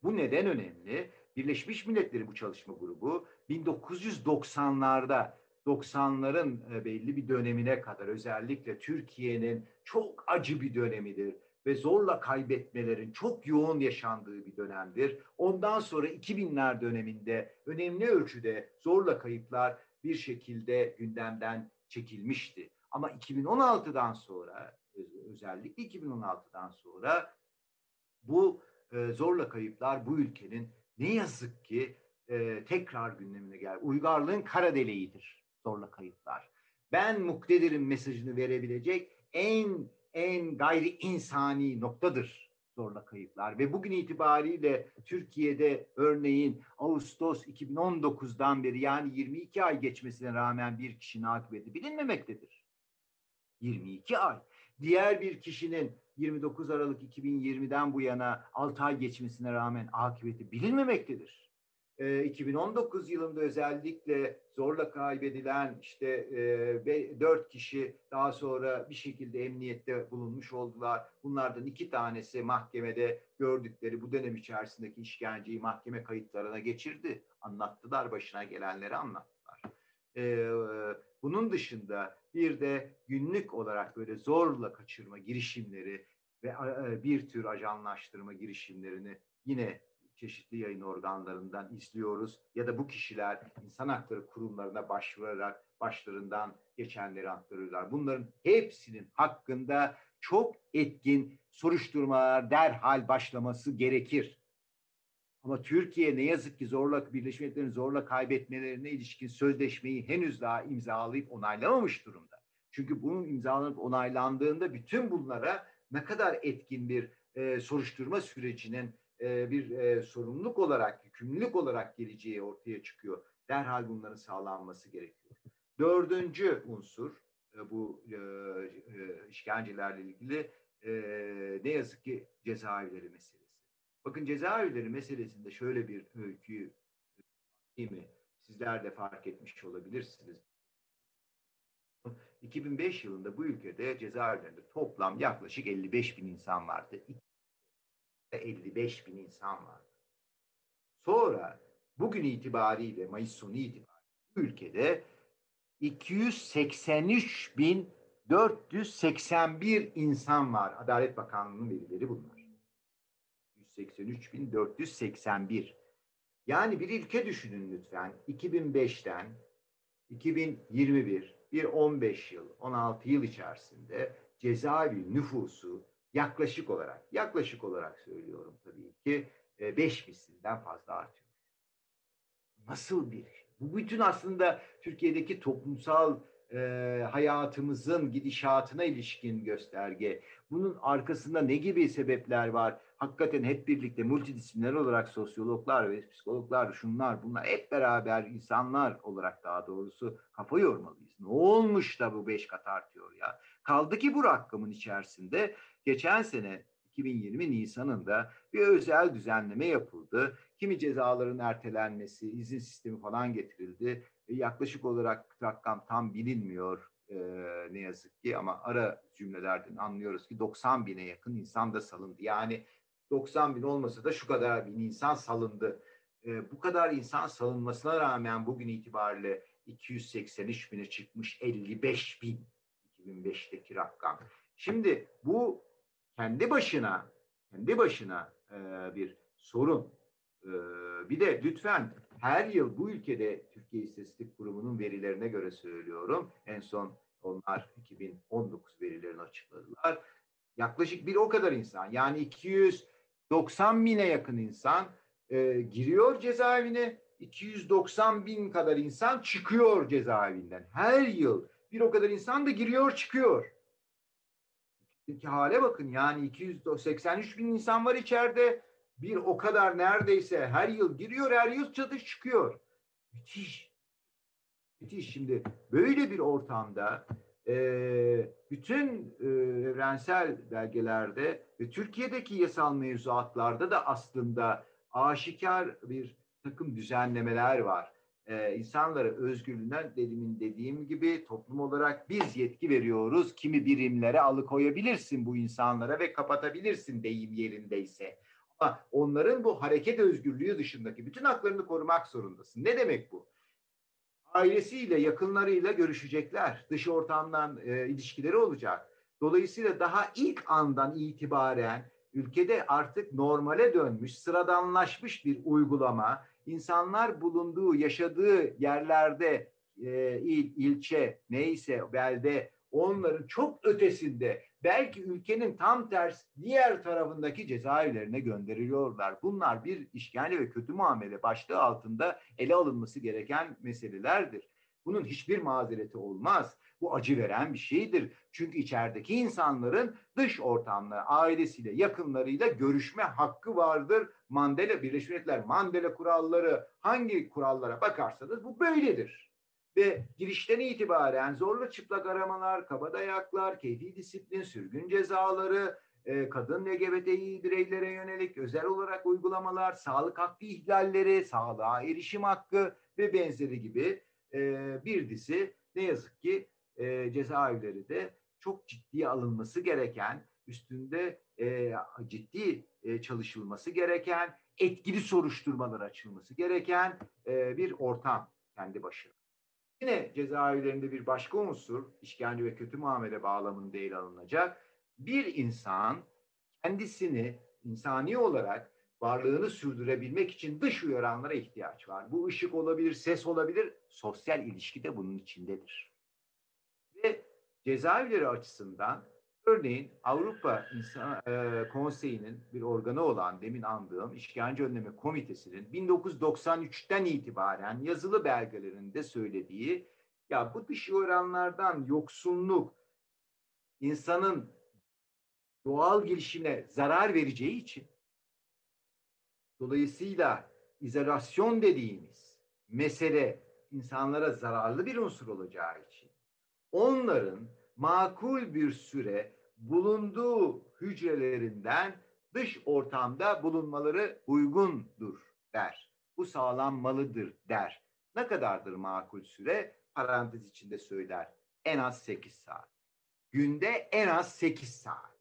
Bu neden önemli? Birleşmiş Milletler'in bu çalışma grubu 1990'larda 90'ların e, belli bir dönemine kadar özellikle Türkiye'nin çok acı bir dönemidir ve zorla kaybetmelerin çok yoğun yaşandığı bir dönemdir. Ondan sonra 2000'ler döneminde önemli ölçüde zorla kayıplar bir şekilde gündemden çekilmişti. Ama 2016'dan sonra özellikle 2016'dan sonra bu e, zorla kayıplar bu ülkenin ne yazık ki e, tekrar gündemine geldi. Uygarlığın kara deliğidir zorla kayıplar. Ben muktedirim mesajını verebilecek en en gayri insani noktadır zorla kayıplar. Ve bugün itibariyle Türkiye'de örneğin Ağustos 2019'dan beri yani 22 ay geçmesine rağmen bir kişinin akıbeti bilinmemektedir. 22 ay. Diğer bir kişinin 29 Aralık 2020'den bu yana 6 ay geçmesine rağmen akıbeti bilinmemektedir. 2019 ee, yılında özellikle zorla kaybedilen işte e, 4 kişi daha sonra bir şekilde emniyette bulunmuş oldular. Bunlardan iki tanesi mahkemede gördükleri bu dönem içerisindeki işkenceyi mahkeme kayıtlarına geçirdi. Anlattılar, başına gelenleri anlattılar. Ee, bunun dışında bir de günlük olarak böyle zorla kaçırma girişimleri ve e, bir tür ajanlaştırma girişimlerini yine çeşitli yayın organlarından izliyoruz ya da bu kişiler insan hakları kurumlarına başvurarak başlarından geçenleri aktarıyorlar. Bunların hepsinin hakkında çok etkin soruşturmalar derhal başlaması gerekir. Ama Türkiye ne yazık ki zorla Birleşmiş Milletler'in zorla kaybetmelerine ilişkin sözleşmeyi henüz daha imzalayıp onaylamamış durumda. Çünkü bunun imzalanıp onaylandığında bütün bunlara ne kadar etkin bir e, soruşturma sürecinin e, bir e, sorumluluk olarak, yükümlülük olarak geleceği ortaya çıkıyor. Derhal bunların sağlanması gerekiyor. Dördüncü unsur e, bu e, işkencelerle ilgili ne yazık ki cezaevleri meselesi. Bakın cezaevleri meselesinde şöyle bir öykü değil mi? Sizler de fark etmiş olabilirsiniz. 2005 yılında bu ülkede cezaevlerinde toplam yaklaşık 55 bin insan vardı. 55 bin insan vardı. Sonra bugün itibariyle Mayıs sonu itibariyle bu ülkede 283 bin 481 insan var. Adalet Bakanlığı'nın verileri bunlar. 183.481. Yani bir ülke düşünün lütfen. 2005'ten 2021 bir 15 yıl, 16 yıl içerisinde cezaevi nüfusu yaklaşık olarak, yaklaşık olarak söylüyorum tabii ki 5 e, mislinden fazla artıyor. Nasıl bir şey? Bu bütün aslında Türkiye'deki toplumsal e, hayatımızın gidişatına ilişkin gösterge. Bunun arkasında ne gibi sebepler var? Hakikaten hep birlikte multidisipliner olarak sosyologlar ve psikologlar, şunlar bunlar hep beraber insanlar olarak daha doğrusu kafa yormalıyız. Ne olmuş da bu beş kat artıyor ya? Kaldı ki bu rakamın içerisinde geçen sene 2020 Nisan'ında bir özel düzenleme yapıldı. Kimi cezaların ertelenmesi, izin sistemi falan getirildi. E, yaklaşık olarak rakam tam bilinmiyor e, ne yazık ki ama ara cümlelerden anlıyoruz ki 90 bine yakın insan da salındı. Yani 90 bin olmasa da şu kadar bin insan salındı. E, bu kadar insan salınmasına rağmen bugün itibariyle 283 bine çıkmış 55 bin 2005'teki rakam. Şimdi bu kendi başına kendi başına e, bir sorun. E, bir de lütfen her yıl bu ülkede Türkiye İstatistik Kurumu'nun verilerine göre söylüyorum. En son onlar 2019 verilerini açıkladılar. Yaklaşık bir o kadar insan yani 290 bine yakın insan e, giriyor cezaevine 290 bin kadar insan çıkıyor cezaevinden. Her yıl bir o kadar insan da giriyor çıkıyor. Peki hale bakın yani 283 bin insan var içeride. Bir o kadar neredeyse her yıl giriyor, her yıl çatış çıkıyor. Müthiş. Müthiş. Şimdi böyle bir ortamda e, bütün e, evrensel belgelerde ve Türkiye'deki yasal mevzuatlarda da aslında aşikar bir takım düzenlemeler var e, insanlara özgürlüğünden demin dediğim gibi toplum olarak biz yetki veriyoruz. Kimi birimlere alıkoyabilirsin bu insanlara ve kapatabilirsin deyim yerindeyse. Ama onların bu hareket özgürlüğü dışındaki bütün haklarını korumak zorundasın. Ne demek bu? Ailesiyle, yakınlarıyla görüşecekler. Dış ortamdan e, ilişkileri olacak. Dolayısıyla daha ilk andan itibaren ülkede artık normale dönmüş, sıradanlaşmış bir uygulama, insanlar bulunduğu, yaşadığı yerlerde e, il, ilçe, neyse belde onların çok ötesinde belki ülkenin tam ters diğer tarafındaki cezaevlerine gönderiliyorlar. Bunlar bir işkence ve kötü muamele başlığı altında ele alınması gereken meselelerdir. Bunun hiçbir mazereti olmaz. Bu acı veren bir şeydir. Çünkü içerideki insanların dış ortamla, ailesiyle, yakınlarıyla görüşme hakkı vardır. Mandela, Birleşmiş Milletler Mandela kuralları hangi kurallara bakarsanız bu böyledir. Ve girişten itibaren zorla çıplak aramalar, kabadayaklar, keyfi disiplin, sürgün cezaları, e, kadın LGBTİ bireylere yönelik özel olarak uygulamalar, sağlık hakkı ihlalleri, sağlığa erişim hakkı ve benzeri gibi e, bir dizi ne yazık ki e, cezaevleri de çok ciddiye alınması gereken, üstünde e, ciddi e, çalışılması gereken, etkili soruşturmalar açılması gereken e, bir ortam kendi başına. Yine cezaevlerinde bir başka unsur, işkence ve kötü muamele bağlamında ele alınacak. Bir insan kendisini insani olarak varlığını sürdürebilmek için dış uyaranlara ihtiyaç var. Bu ışık olabilir, ses olabilir, sosyal ilişki de bunun içindedir. Ve cezaevleri açısından Örneğin Avrupa İnsan e, Konseyi'nin bir organı olan demin andığım İşkence Önleme Komitesi'nin 1993'ten itibaren yazılı belgelerinde söylediği ya bu dış oranlardan yoksunluk insanın doğal gelişimine zarar vereceği için dolayısıyla izolasyon dediğimiz mesele insanlara zararlı bir unsur olacağı için onların makul bir süre bulunduğu hücrelerinden dış ortamda bulunmaları uygundur der. Bu sağlanmalıdır der. Ne kadardır makul süre? Parantez içinde söyler. En az 8 saat. Günde en az 8 saat.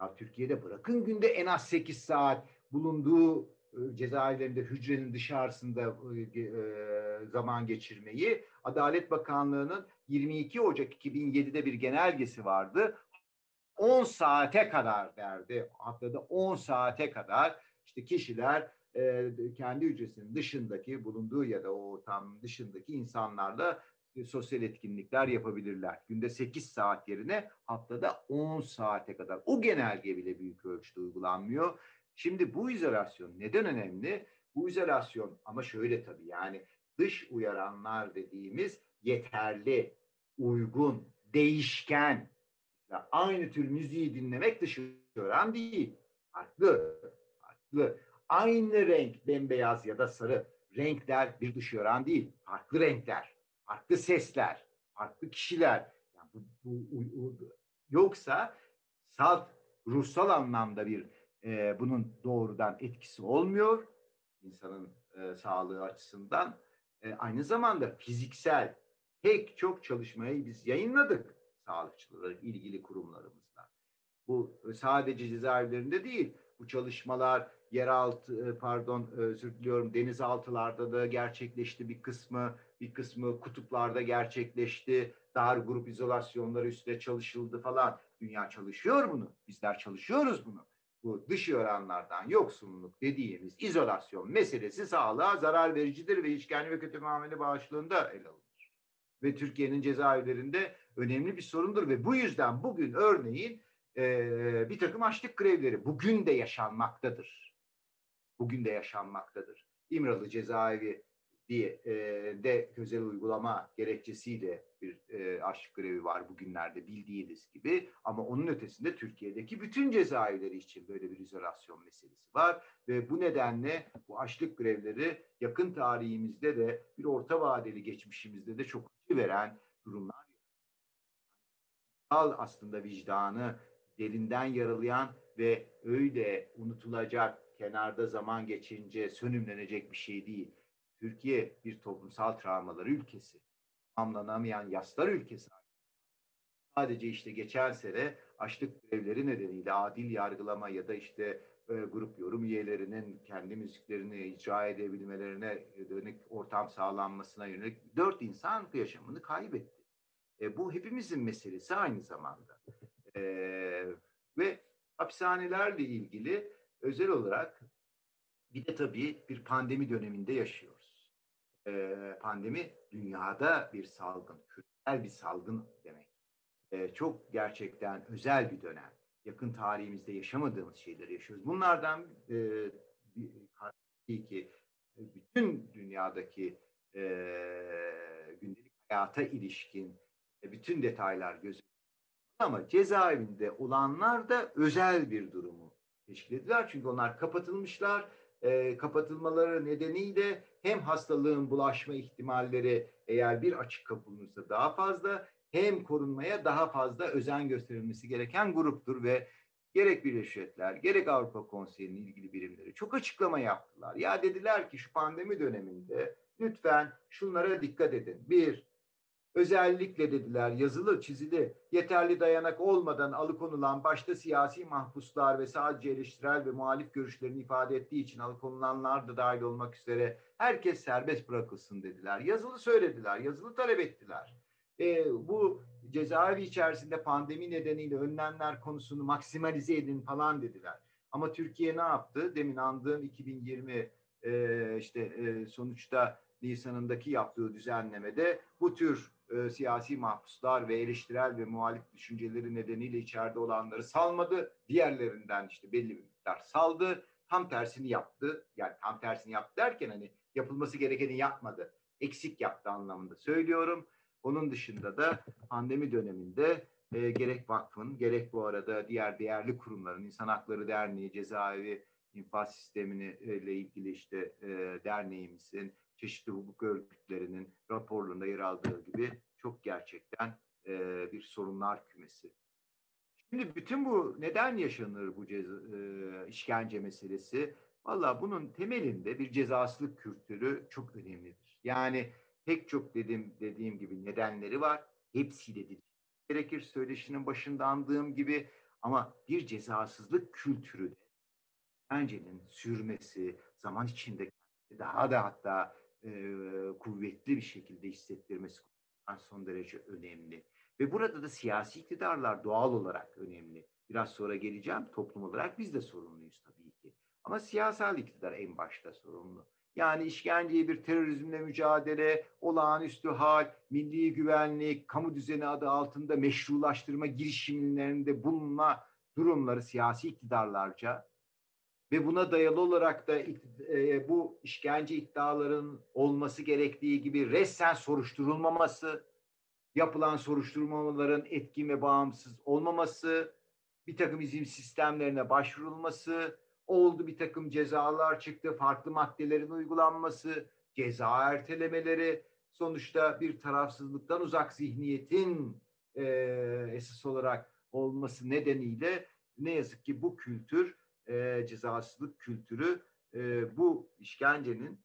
Ya Türkiye'de bırakın günde en az 8 saat bulunduğu e, cezaevlerinde hücrenin dışarısında e, e, zaman geçirmeyi Adalet Bakanlığı'nın 22 Ocak 2007'de bir genelgesi vardı. 10 saate kadar derdi. Haftada 10 saate kadar işte kişiler kendi hücresinin dışındaki bulunduğu ya da o tam dışındaki insanlarla sosyal etkinlikler yapabilirler. Günde 8 saat yerine haftada 10 saate kadar. O genelge bile büyük ölçüde uygulanmıyor. Şimdi bu izolasyon neden önemli? Bu izolasyon ama şöyle tabii yani dış uyaranlar dediğimiz yeterli, uygun, değişken. Yani aynı tür müziği dinlemek dış uyaran değil. Farklı, farklı. Aynı renk bembeyaz ya da sarı renkler bir dış uyaran değil. Farklı renkler, farklı sesler, farklı kişiler. Yani bu, bu, bu, yoksa salt, ruhsal anlamda bir e, bunun doğrudan etkisi olmuyor insanın e, sağlığı açısından. E, aynı zamanda fiziksel pek çok çalışmayı biz yayınladık sağlıkçıları ilgili kurumlarımızla. Bu sadece cezaevlerinde değil, bu çalışmalar yeraltı e, pardon e, özür diliyorum denizaltılarda da gerçekleşti bir kısmı, bir kısmı kutuplarda gerçekleşti. Dar grup izolasyonları üstüne çalışıldı falan. Dünya çalışıyor bunu. Bizler çalışıyoruz bunu bu dış oranlardan yoksunluk dediğimiz izolasyon meselesi sağlığa zarar vericidir ve işkence ve kötü muamele bağışlığında ele alınır. Ve Türkiye'nin cezaevlerinde önemli bir sorundur ve bu yüzden bugün örneğin e, bir takım açlık grevleri bugün de yaşanmaktadır. Bugün de yaşanmaktadır. İmralı cezaevi diye e, de özel uygulama gerekçesiyle bir e, açlık grevi var bugünlerde bildiğiniz gibi. Ama onun ötesinde Türkiye'deki bütün cezaevleri için böyle bir izolasyon meselesi var. Ve bu nedenle bu açlık grevleri yakın tarihimizde de bir orta vadeli geçmişimizde de çok acı veren durumlar. Aslında vicdanı derinden yaralayan ve öyle unutulacak, kenarda zaman geçince sönümlenecek bir şey değil Türkiye bir toplumsal travmaları ülkesi. Tamamlanamayan yaslar ülkesi. Sadece işte geçen sene açlık grevleri nedeniyle adil yargılama ya da işte e, grup yorum üyelerinin kendi müziklerini icra edebilmelerine dönük ortam sağlanmasına yönelik dört insan yaşamını kaybetti. E, bu hepimizin meselesi aynı zamanda. E, ve hapishanelerle ilgili özel olarak bir de tabii bir pandemi döneminde yaşıyor e, pandemi dünyada bir salgın, küresel bir salgın demek. E, çok gerçekten özel bir dönem. Yakın tarihimizde yaşamadığımız şeyleri yaşıyoruz. Bunlardan e, bir, ki bütün dünyadaki e, gündelik hayata ilişkin bütün detaylar gözüküyor. Ama cezaevinde olanlar da özel bir durumu teşkil ediyorlar. Çünkü onlar kapatılmışlar. E, kapatılmaları nedeniyle hem hastalığın bulaşma ihtimalleri eğer bir açık kapılırsa daha fazla hem korunmaya daha fazla özen gösterilmesi gereken gruptur ve gerek Birleşmiş Milletler gerek Avrupa Konseyi'nin ilgili birimleri çok açıklama yaptılar. Ya dediler ki şu pandemi döneminde lütfen şunlara dikkat edin. Bir, Özellikle dediler yazılı çizili yeterli dayanak olmadan alıkonulan başta siyasi mahpuslar ve sadece eleştirel ve muhalif görüşlerini ifade ettiği için alıkonulanlar da dahil olmak üzere herkes serbest bırakılsın dediler. Yazılı söylediler, yazılı talep ettiler. E, bu cezaevi içerisinde pandemi nedeniyle önlemler konusunu maksimalize edin falan dediler. Ama Türkiye ne yaptı? Demin andığım 2020 e, işte e, sonuçta Nisan'ındaki yaptığı düzenlemede bu tür e, siyasi mahpuslar ve eleştirel ve muhalif düşünceleri nedeniyle içeride olanları salmadı. Diğerlerinden işte belli bir miktar saldı. Tam tersini yaptı. Yani tam tersini yaptı derken hani yapılması gerekeni yapmadı. Eksik yaptı anlamında söylüyorum. Onun dışında da pandemi döneminde e, gerek vakfın gerek bu arada diğer değerli kurumların, İnsan Hakları Derneği, Cezaevi infaz sistemini e, ile ilgili işte e, derneğimizin, çeşitli hukuk örgütlerinin raporlarında yer aldığı gibi çok gerçekten e, bir sorunlar kümesi. Şimdi bütün bu neden yaşanır bu ceza, e, işkence meselesi? Valla bunun temelinde bir cezasızlık kültürü çok önemlidir. Yani pek çok dedim dediğim gibi nedenleri var. Hepsiyle de gerekir söyleşinin başında andığım gibi ama bir cezasızlık kültürü de işkencenin sürmesi zaman içinde daha da hatta e, kuvvetli bir şekilde hissettirmesi son derece önemli. Ve burada da siyasi iktidarlar doğal olarak önemli. Biraz sonra geleceğim. Toplum olarak biz de sorumluyuz tabii ki. Ama siyasal iktidar en başta sorumlu. Yani işkenceyi bir terörizmle mücadele, olağanüstü hal, milli güvenlik, kamu düzeni adı altında meşrulaştırma girişimlerinde bulunma durumları siyasi iktidarlarca ve buna dayalı olarak da e, bu işkence iddiaların olması gerektiği gibi resen soruşturulmaması, yapılan soruşturmaların etkin ve bağımsız olmaması, bir takım izin sistemlerine başvurulması, oldu bir takım cezalar çıktı, farklı maddelerin uygulanması, ceza ertelemeleri, sonuçta bir tarafsızlıktan uzak zihniyetin e, esas olarak olması nedeniyle ne yazık ki bu kültür, e, cezasızlık kültürü e, bu işkencenin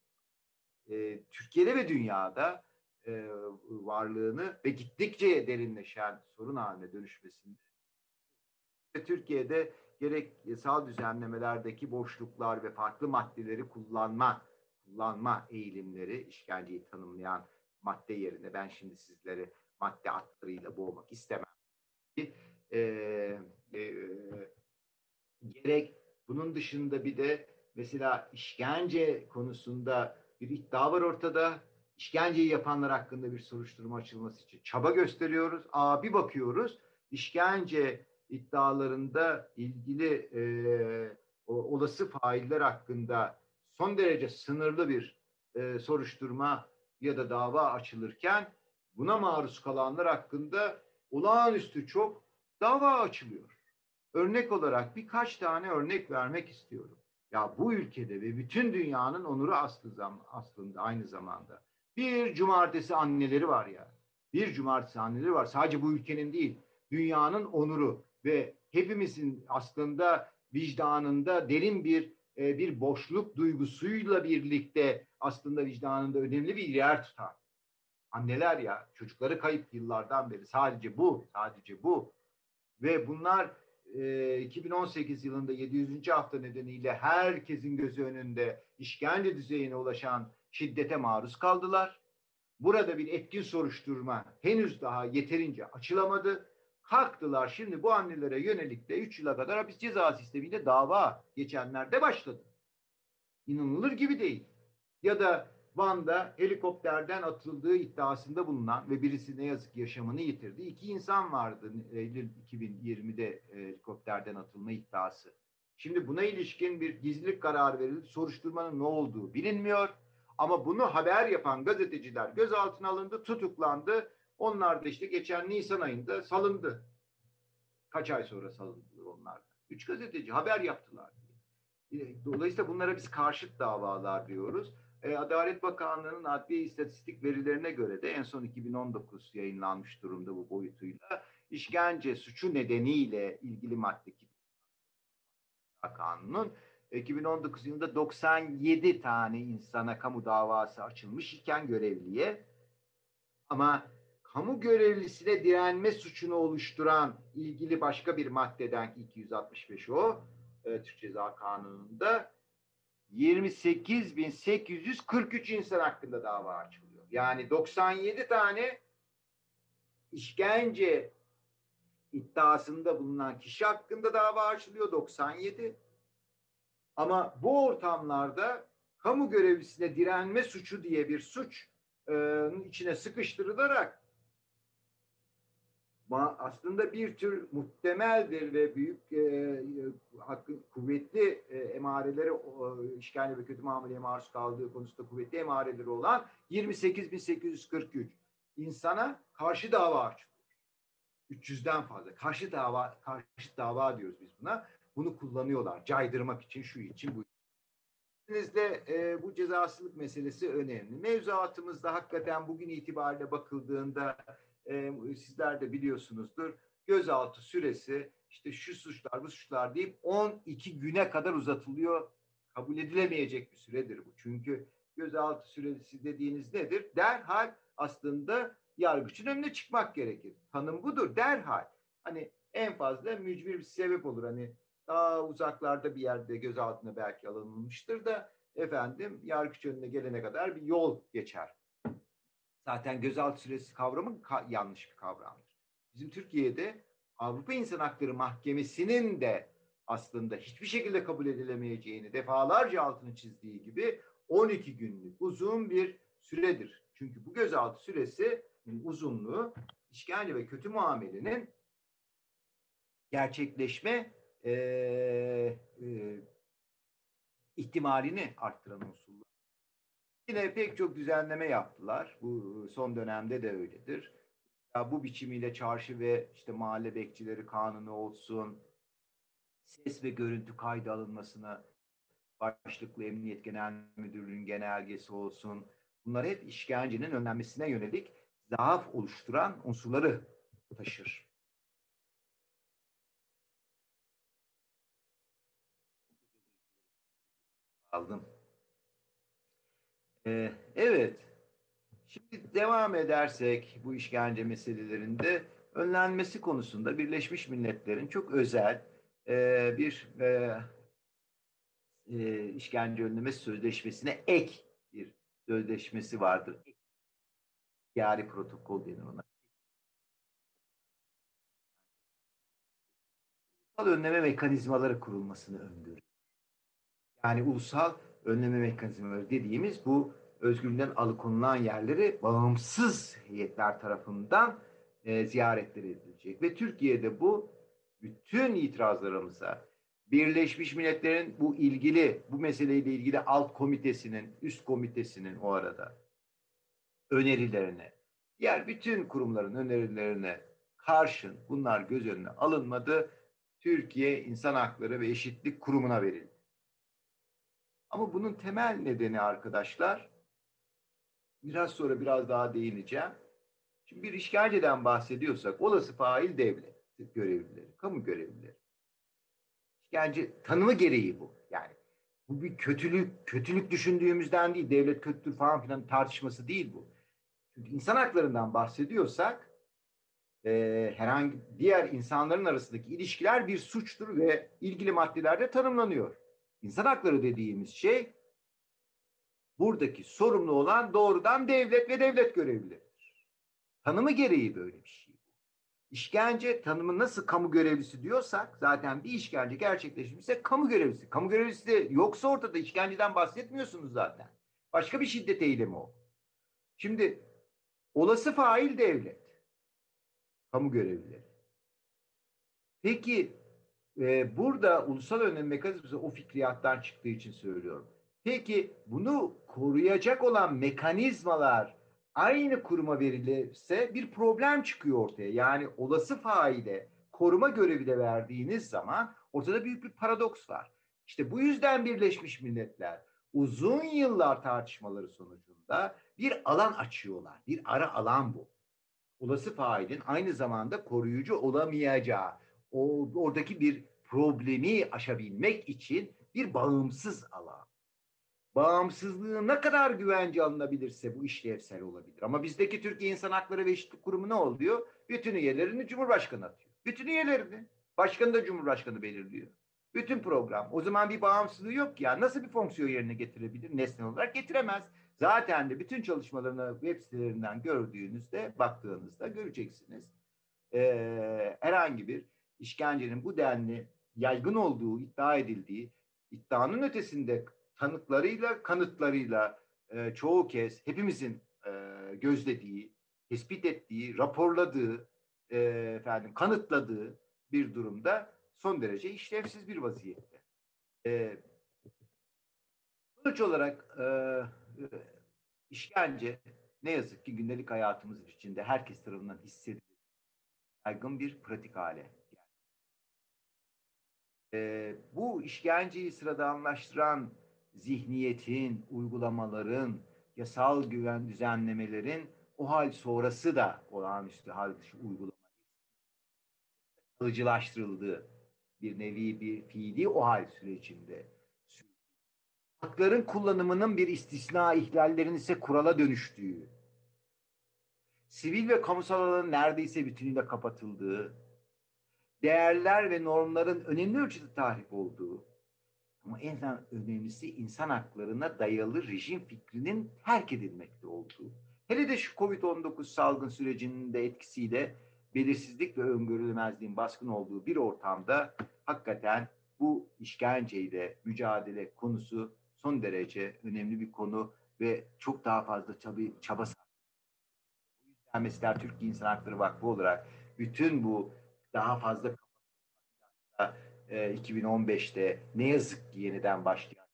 e, Türkiye'de ve dünyada e, varlığını ve gittikçe derinleşen sorun haline dönüşmesinde Türkiye'de gerek yasal düzenlemelerdeki boşluklar ve farklı maddeleri kullanma kullanma eğilimleri işkenceyi tanımlayan madde yerine ben şimdi sizleri madde adlarıyla boğmak istemem. E, e, gerek bunun dışında bir de mesela işkence konusunda bir iddia var ortada. İşkenceyi yapanlar hakkında bir soruşturma açılması için çaba gösteriyoruz. Aa bir bakıyoruz işkence iddialarında ilgili e, olası failler hakkında son derece sınırlı bir e, soruşturma ya da dava açılırken buna maruz kalanlar hakkında olağanüstü çok dava açılıyor. Örnek olarak birkaç tane örnek vermek istiyorum. Ya bu ülkede ve bütün dünyanın onuru aslında aynı zamanda. Bir cumartesi anneleri var ya. Bir cumartesi anneleri var. Sadece bu ülkenin değil, dünyanın onuru ve hepimizin aslında vicdanında derin bir e, bir boşluk duygusuyla birlikte aslında vicdanında önemli bir yer tutar. Anneler ya çocukları kayıp yıllardan beri sadece bu, sadece bu. Ve bunlar e, 2018 yılında 700. hafta nedeniyle herkesin gözü önünde işkence düzeyine ulaşan şiddete maruz kaldılar. Burada bir etkin soruşturma henüz daha yeterince açılamadı kalktılar şimdi bu annelere yönelik de 3 yıla kadar hapis ceza sistemiyle dava geçenlerde başladı. İnanılır gibi değil. Ya da Van'da helikopterden atıldığı iddiasında bulunan ve birisi ne yazık ki yaşamını yitirdi. İki insan vardı Eylül 2020'de e, helikopterden atılma iddiası. Şimdi buna ilişkin bir gizlilik kararı verildi. Soruşturmanın ne olduğu bilinmiyor. Ama bunu haber yapan gazeteciler gözaltına alındı, tutuklandı onlar da işte geçen Nisan ayında salındı. Kaç ay sonra salındılar onlar da. Üç gazeteci haber yaptılar. E, dolayısıyla bunlara biz karşıt davalar diyoruz. E, Adalet Bakanlığı'nın adli istatistik verilerine göre de en son 2019 yayınlanmış durumda bu boyutuyla işkence suçu nedeniyle ilgili madde kanunun 2019 yılında 97 tane insana kamu davası açılmış iken görevliye ama kamu görevlisine direnme suçunu oluşturan ilgili başka bir maddeden 265 o e, Türk Ceza Kanunu'nda 28.843 insan hakkında dava açılıyor. Yani 97 tane işkence iddiasında bulunan kişi hakkında dava açılıyor 97. Ama bu ortamlarda kamu görevlisine direnme suçu diye bir suç e, içine sıkıştırılarak aslında bir tür muhtemeldir ve büyük e, e kuvvetli e, emareleri e, işkence ve kötü muameleye maruz kaldığı konusunda kuvvetli emareleri olan 28.843 insana karşı dava açılıyor. 300'den fazla. Karşı dava, karşı dava diyoruz biz buna. Bunu kullanıyorlar. Caydırmak için, şu için, bu Sizde e, bu cezasızlık meselesi önemli. Mevzuatımızda hakikaten bugün itibariyle bakıldığında e, sizler de biliyorsunuzdur. Gözaltı süresi işte şu suçlar bu suçlar deyip 12 güne kadar uzatılıyor. Kabul edilemeyecek bir süredir bu. Çünkü gözaltı süresi dediğiniz nedir? Derhal aslında yargıçın önüne çıkmak gerekir. Tanım budur derhal. Hani en fazla mücbir bir sebep olur. Hani daha uzaklarda bir yerde gözaltına belki alınmıştır da efendim yargıç önüne gelene kadar bir yol geçer. Zaten gözaltı süresi kavramı ka- yanlış bir kavramdır. Bizim Türkiye'de Avrupa İnsan Hakları Mahkemesi'nin de aslında hiçbir şekilde kabul edilemeyeceğini defalarca altını çizdiği gibi 12 günlük uzun bir süredir. Çünkü bu gözaltı süresinin uzunluğu işkence ve kötü muamelenin gerçekleşme e, e, ihtimalini arttıran unsurlar. Yine pek çok düzenleme yaptılar. Bu son dönemde de öyledir. Ya bu biçimiyle çarşı ve işte mahalle bekçileri kanunu olsun, ses ve görüntü kaydı alınmasına başlıklı Emniyet Genel Müdürlüğü'nün genelgesi olsun. Bunlar hep işkencenin önlenmesine yönelik zaaf oluşturan unsurları taşır. Aldım. Ee, evet. Şimdi devam edersek bu işkence meselelerinde önlenmesi konusunda Birleşmiş Milletler'in çok özel e, bir e, e, işkence önleme sözleşmesine ek bir sözleşmesi vardır. Yari protokol denir ona. Ulusal önleme mekanizmaları kurulmasını öngörüyor. Yani ulusal önleme mekanizmaları dediğimiz bu özgürlüğünden alıkonulan yerleri bağımsız heyetler tarafından e, ziyaretleri edilecek. Ve Türkiye'de bu bütün itirazlarımıza Birleşmiş Milletler'in bu ilgili, bu meseleyle ilgili alt komitesinin, üst komitesinin o arada önerilerine, diğer bütün kurumların önerilerine karşın bunlar göz önüne alınmadı. Türkiye İnsan Hakları ve Eşitlik Kurumu'na verildi. Ama bunun temel nedeni arkadaşlar, biraz sonra biraz daha değineceğim. Şimdi bir işkenceden bahsediyorsak olası fail devlet görevlileri, kamu görevlileri. İşkence tanımı gereği bu. Yani bu bir kötülük, kötülük düşündüğümüzden değil, devlet kötüdür falan filan tartışması değil bu. Çünkü insan haklarından bahsediyorsak e, herhangi diğer insanların arasındaki ilişkiler bir suçtur ve ilgili maddelerde tanımlanıyor. İnsan hakları dediğimiz şey buradaki sorumlu olan doğrudan devlet ve devlet görevlileridir. Tanımı gereği böyle bir şey. İşkence tanımı nasıl kamu görevlisi diyorsak zaten bir işkence gerçekleşmişse kamu görevlisi. Kamu görevlisi de yoksa ortada işkenceden bahsetmiyorsunuz zaten. Başka bir şiddet eylemi o. Şimdi olası fail devlet. Kamu görevlileri. Peki e, burada ulusal önlem mekanizması o fikriyattan çıktığı için söylüyorum. Peki bunu koruyacak olan mekanizmalar aynı kuruma verilirse bir problem çıkıyor ortaya. Yani olası faile koruma görevi de verdiğiniz zaman ortada büyük bir paradoks var. İşte bu yüzden Birleşmiş Milletler uzun yıllar tartışmaları sonucunda bir alan açıyorlar. Bir ara alan bu. Olası failin aynı zamanda koruyucu olamayacağı, o, oradaki bir problemi aşabilmek için bir bağımsız alan. Bağımsızlığı ne kadar güvence alınabilirse bu işlevsel olabilir. Ama bizdeki Türkiye İnsan Hakları ve Eşitlik Kurumu ne oluyor? Bütün üyelerini Cumhurbaşkanı atıyor. Bütün üyelerini. Başkanı da Cumhurbaşkanı belirliyor. Bütün program. O zaman bir bağımsızlığı yok. Yani nasıl bir fonksiyon yerine getirebilir? Nesnel olarak getiremez. Zaten de bütün çalışmalarını web sitelerinden gördüğünüzde, baktığınızda göreceksiniz. Ee, herhangi bir işkencenin bu denli yaygın olduğu iddia edildiği, iddianın ötesinde tanıklarıyla, kanıtlarıyla e, çoğu kez hepimizin e, gözlediği, tespit ettiği, raporladığı, e, efendim kanıtladığı bir durumda son derece işlevsiz bir vaziyette. E, sonuç olarak e, işkence ne yazık ki gündelik hayatımız içinde herkes tarafından hissedilir. Yaygın bir pratik hale e, bu işkenceyi sıradanlaştıran zihniyetin, uygulamaların, yasal güven düzenlemelerin o hal sonrası da olağanüstü hal dışı uygulama kalıcılaştırıldığı bir nevi bir fiili o hal sürecinde hakların kullanımının bir istisna ihlallerin ise kurala dönüştüğü, sivil ve kamusal alanın neredeyse bütünüyle kapatıldığı, değerler ve normların önemli ölçüde tahrip olduğu ama en önemlisi insan haklarına dayalı rejim fikrinin terk edilmekte olduğu. Hele de şu Covid-19 salgın sürecinin de etkisiyle belirsizlik ve öngörülemezliğin baskın olduğu bir ortamda hakikaten bu işkenceyle mücadele konusu son derece önemli bir konu ve çok daha fazla tabii çaba yüzden mesela Türkiye İnsan Hakları Vakfı olarak bütün bu daha fazla e, 2015'te ne yazık ki yeniden başlayan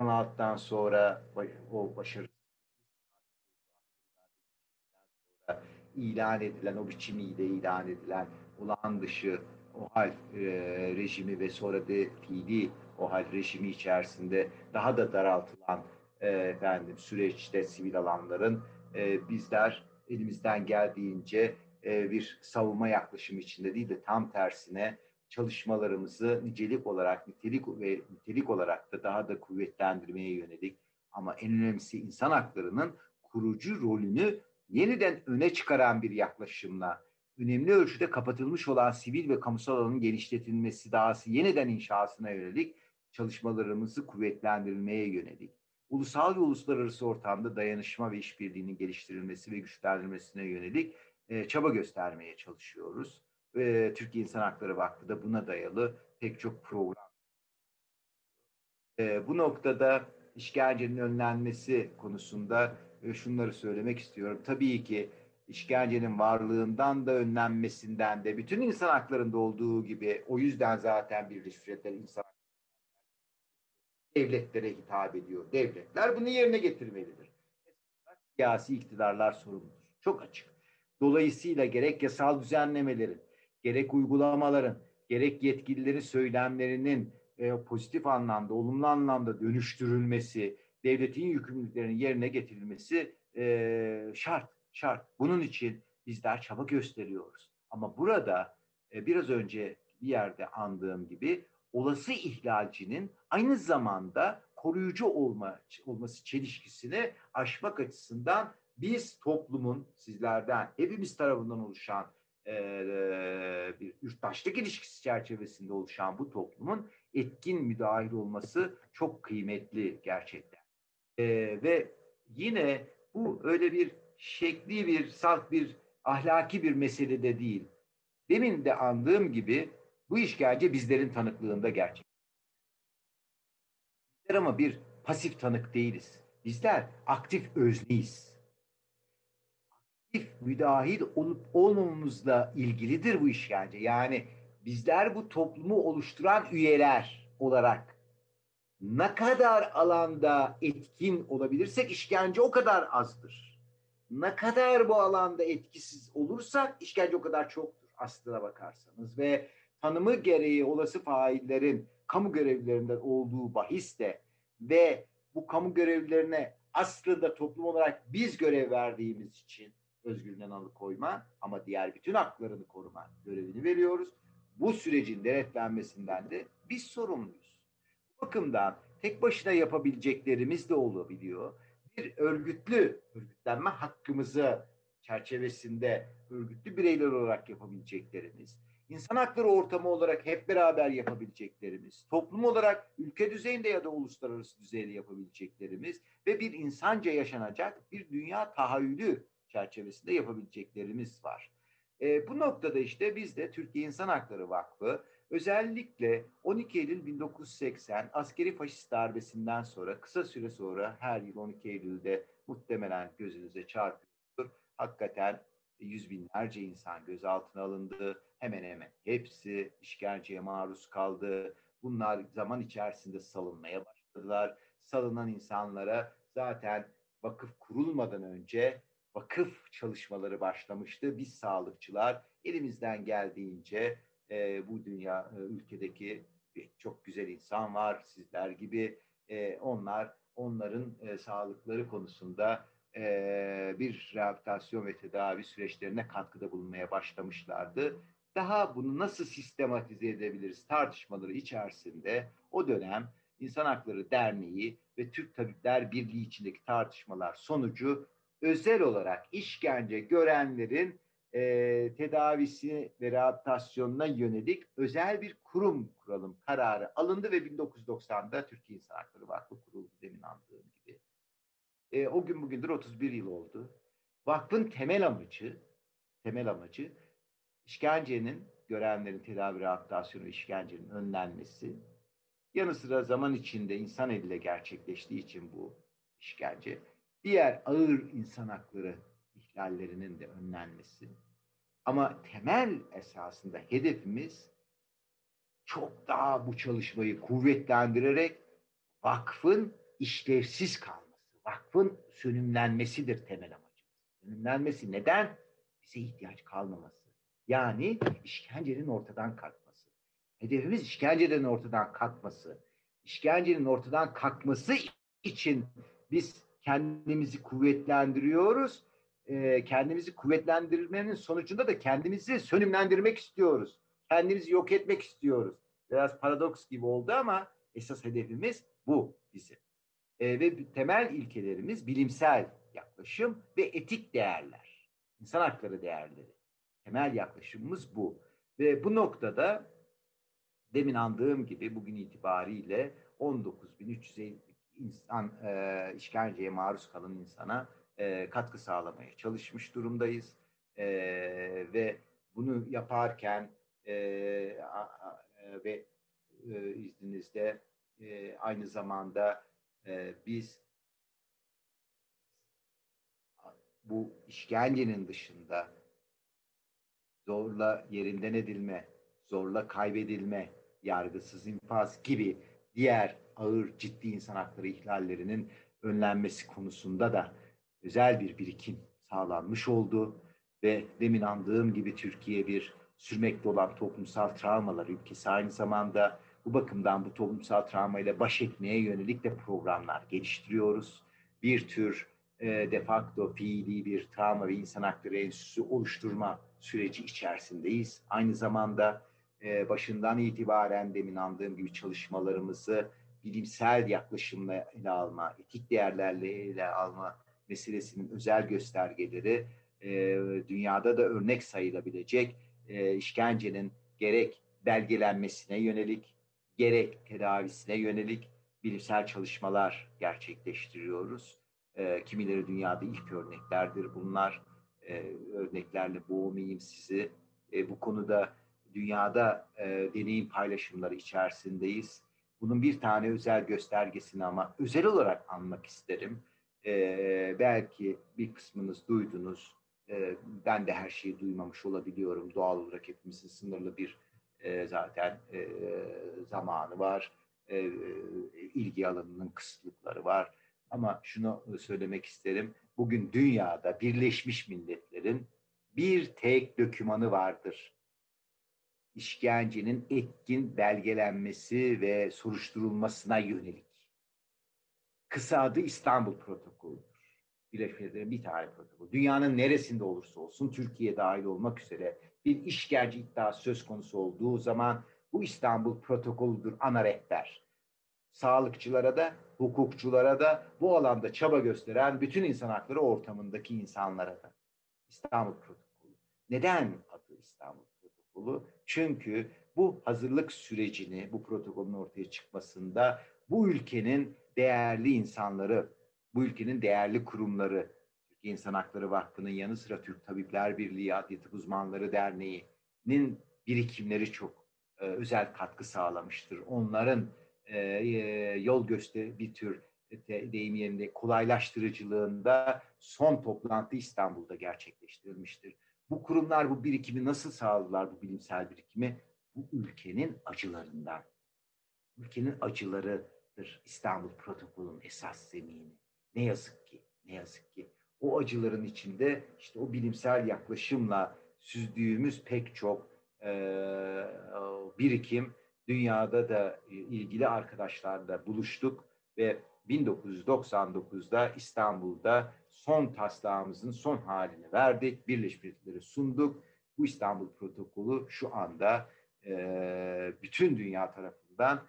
16'dan sonra o başarı ilan edilen o biçimiyle ilan edilen olağan dışı o hal e, rejimi ve sonra da fiili o hal rejimi içerisinde daha da daraltılan e, efendim süreçte sivil alanların e, bizler elimizden geldiğince e, bir savunma yaklaşımı içinde değil de tam tersine çalışmalarımızı nicelik olarak, nitelik ve nitelik olarak da daha da kuvvetlendirmeye yönelik ama en önemlisi insan haklarının kurucu rolünü yeniden öne çıkaran bir yaklaşımla önemli ölçüde kapatılmış olan sivil ve kamusal alanın genişletilmesi, dahası yeniden inşasına yönelik çalışmalarımızı kuvvetlendirilmeye yönelik, ulusal ve uluslararası ortamda dayanışma ve işbirliğinin geliştirilmesi ve güçlendirilmesine yönelik e, çaba göstermeye çalışıyoruz. Ve Türkiye İnsan Hakları Vakfı da buna dayalı pek çok program. E, bu noktada işkencenin önlenmesi konusunda e, şunları söylemek istiyorum. Tabii ki işkencenin varlığından da önlenmesinden de bütün insan haklarında olduğu gibi o yüzden zaten bir rüşvetler insan devletlere hitap ediyor. Devletler bunu yerine getirmelidir. Siyasi iktidarlar sorumludur. Çok açık. Dolayısıyla gerek yasal düzenlemelerin, gerek uygulamaların, gerek yetkililerin söylemlerinin e, pozitif anlamda, olumlu anlamda dönüştürülmesi, devletin yükümlülüklerinin yerine getirilmesi e, şart, şart. Bunun için bizler çaba gösteriyoruz. Ama burada e, biraz önce bir yerde andığım gibi olası ihlalcinin aynı zamanda koruyucu olma, olması çelişkisini aşmak açısından biz toplumun sizlerden hepimiz tarafından oluşan e, bir yurttaşlık ilişkisi çerçevesinde oluşan bu toplumun etkin müdahil olması çok kıymetli gerçekten. E, ve yine bu öyle bir şekli bir salt bir ahlaki bir mesele de değil. Demin de andığım gibi bu işkence bizlerin tanıklığında gerçek. Bizler ama bir pasif tanık değiliz. Bizler aktif özneyiz müdahil olup olmamamızla ilgilidir bu işkence. Yani bizler bu toplumu oluşturan üyeler olarak ne kadar alanda etkin olabilirsek işkence o kadar azdır. Ne kadar bu alanda etkisiz olursak işkence o kadar çoktur aslına bakarsanız ve tanımı gereği olası faillerin kamu görevlilerinden olduğu bahis de ve bu kamu görevlilerine aslında toplum olarak biz görev verdiğimiz için özgürlüğünden alıkoyma ama diğer bütün haklarını koruma görevini veriyoruz. Bu sürecin denetlenmesinden de biz sorumluyuz. Bu bakımdan tek başına yapabileceklerimiz de olabiliyor. Bir örgütlü örgütlenme hakkımızı çerçevesinde örgütlü bireyler olarak yapabileceklerimiz, insan hakları ortamı olarak hep beraber yapabileceklerimiz, toplum olarak ülke düzeyinde ya da uluslararası düzeyde yapabileceklerimiz ve bir insanca yaşanacak bir dünya tahayyülü çerçevesinde yapabileceklerimiz var. E, bu noktada işte biz de Türkiye İnsan Hakları Vakfı Özellikle 12 Eylül 1980 askeri faşist darbesinden sonra kısa süre sonra her yıl 12 Eylül'de muhtemelen gözünüze çarpıyordur. Hakikaten yüz binlerce insan gözaltına alındı. Hemen hemen hepsi işkenceye maruz kaldı. Bunlar zaman içerisinde salınmaya başladılar. Salınan insanlara zaten vakıf kurulmadan önce vakıf çalışmaları başlamıştı. Biz sağlıkçılar elimizden geldiğince e, bu dünya e, ülkedeki çok güzel insan var sizler gibi e, onlar onların e, sağlıkları konusunda e, bir rehabilitasyon ve tedavi süreçlerine katkıda bulunmaya başlamışlardı. Daha bunu nasıl sistematize edebiliriz tartışmaları içerisinde o dönem İnsan Hakları Derneği ve Türk Tabipler Birliği içindeki tartışmalar sonucu özel olarak işkence görenlerin e, tedavisi ve rehabilitasyonuna yönelik özel bir kurum kuralım kararı alındı ve 1990'da Türkiye İnsan Hakları Vakfı kuruldu demin andığım gibi. E, o gün bugündür 31 yıl oldu. Vakfın temel amacı, temel amacı işkencenin, görenlerin tedavi rehabilitasyonu işkencenin önlenmesi, yanı sıra zaman içinde insan eliyle gerçekleştiği için bu işkence, diğer ağır insan hakları ihlallerinin de önlenmesi. Ama temel esasında hedefimiz çok daha bu çalışmayı kuvvetlendirerek vakfın işlevsiz kalması, vakfın sönümlenmesidir temel amacımız. Sönümlenmesi neden? Bize ihtiyaç kalmaması. Yani işkencenin ortadan kalkması. Hedefimiz işkencenin ortadan kalkması. İşkencenin ortadan kalkması için biz kendimizi kuvvetlendiriyoruz. E, kendimizi kuvvetlendirmenin sonucunda da kendimizi sönümlendirmek istiyoruz. Kendimizi yok etmek istiyoruz. Biraz paradoks gibi oldu ama esas hedefimiz bu bizim. E, ve temel ilkelerimiz bilimsel yaklaşım ve etik değerler. İnsan hakları değerleri. Temel yaklaşımımız bu. Ve bu noktada demin andığım gibi bugün itibariyle 19.350 insan e, işkenceye maruz kalan insana e, katkı sağlamaya çalışmış durumdayız. E, ve bunu yaparken e, a, a, e, ve e, izninizle e, aynı zamanda e, biz bu işkencenin dışında zorla yerinden edilme, zorla kaybedilme, yargısız infaz gibi diğer ağır ciddi insan hakları ihlallerinin önlenmesi konusunda da özel bir birikim sağlanmış oldu ve demin andığım gibi Türkiye bir sürmekte olan toplumsal travmalar ülkesi aynı zamanda bu bakımdan bu toplumsal travmayla baş etmeye yönelik de programlar geliştiriyoruz. Bir tür e, de facto fiili bir travma ve insan hakları enstitüsü oluşturma süreci içerisindeyiz. Aynı zamanda e, başından itibaren demin andığım gibi çalışmalarımızı bilimsel yaklaşımla ele alma, etik değerlerle ele alma meselesinin özel göstergeleri e, dünyada da örnek sayılabilecek e, işkencenin gerek belgelenmesine yönelik, gerek tedavisine yönelik bilimsel çalışmalar gerçekleştiriyoruz. E, kimileri dünyada ilk örneklerdir bunlar. E, örneklerle boğmayayım sizi. E, bu konuda dünyada e, deneyim paylaşımları içerisindeyiz. Bunun bir tane özel göstergesini ama özel olarak anmak isterim. E, belki bir kısmınız duydunuz. E, ben de her şeyi duymamış olabiliyorum. Doğal olarak hepimizin sınırlı bir e, zaten e, zamanı var. E, ilgi alanının kısıtlıkları var. Ama şunu söylemek isterim. Bugün dünyada Birleşmiş Milletler'in bir tek dokümanı vardır işkencenin etkin belgelenmesi ve soruşturulmasına yönelik. Kısa adı İstanbul Protokolü'dür. Birleşmiş Milletler'in bir tane protokol. Dünyanın neresinde olursa olsun Türkiye dahil olmak üzere bir işkence iddiası söz konusu olduğu zaman bu İstanbul Protokolü'dür ana rehber. Sağlıkçılara da, hukukçulara da, bu alanda çaba gösteren bütün insan hakları ortamındaki insanlara da. İstanbul Protokolü. Neden adı İstanbul Protokolü? Çünkü bu hazırlık sürecini, bu protokolün ortaya çıkmasında bu ülkenin değerli insanları, bu ülkenin değerli kurumları, Türkiye İnsan Hakları Vakfı'nın yanı sıra Türk Tabipler Birliği, Tıp Uzmanları Derneği'nin birikimleri çok. e, özel katkı sağlamıştır. Onların e, e, yol göster bir tür de, deyim yerinde kolaylaştırıcılığında son toplantı İstanbul'da gerçekleştirilmiştir. Bu kurumlar bu birikimi nasıl sağladılar bu bilimsel birikimi? Bu ülkenin acılarından. Ülkenin acılarıdır İstanbul Protokolü'nün esas zemini. Ne yazık ki, ne yazık ki o acıların içinde işte o bilimsel yaklaşımla süzdüğümüz pek çok e, birikim dünyada da ilgili arkadaşlarla buluştuk ve 1999'da İstanbul'da son taslağımızın son halini verdik. Birleşmiş Milletler'e sunduk. Bu İstanbul protokolü şu anda e, bütün dünya tarafından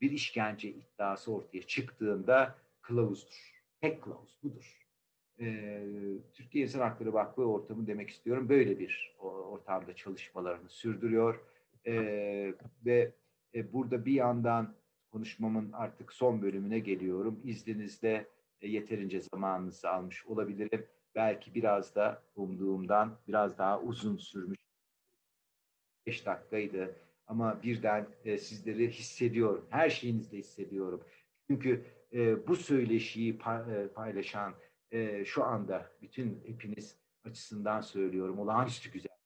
bir işkence iddiası ortaya çıktığında kılavuzdur. Tek kılavuz budur. E, Türkiye İnsan Hakları Vakfı ortamı demek istiyorum. Böyle bir ortamda çalışmalarını sürdürüyor. E, ve e, burada bir yandan konuşmamın artık son bölümüne geliyorum. İzninizle e, yeterince zamanınızı almış olabilirim. Belki biraz da umduğumdan biraz daha uzun sürmüş. 5 dakikaydı ama birden e, sizleri hissediyorum. Her şeyinizle hissediyorum. Çünkü e, bu söyleşiyi pa- paylaşan şu anda bütün hepiniz açısından söylüyorum. Olağanüstü güzel.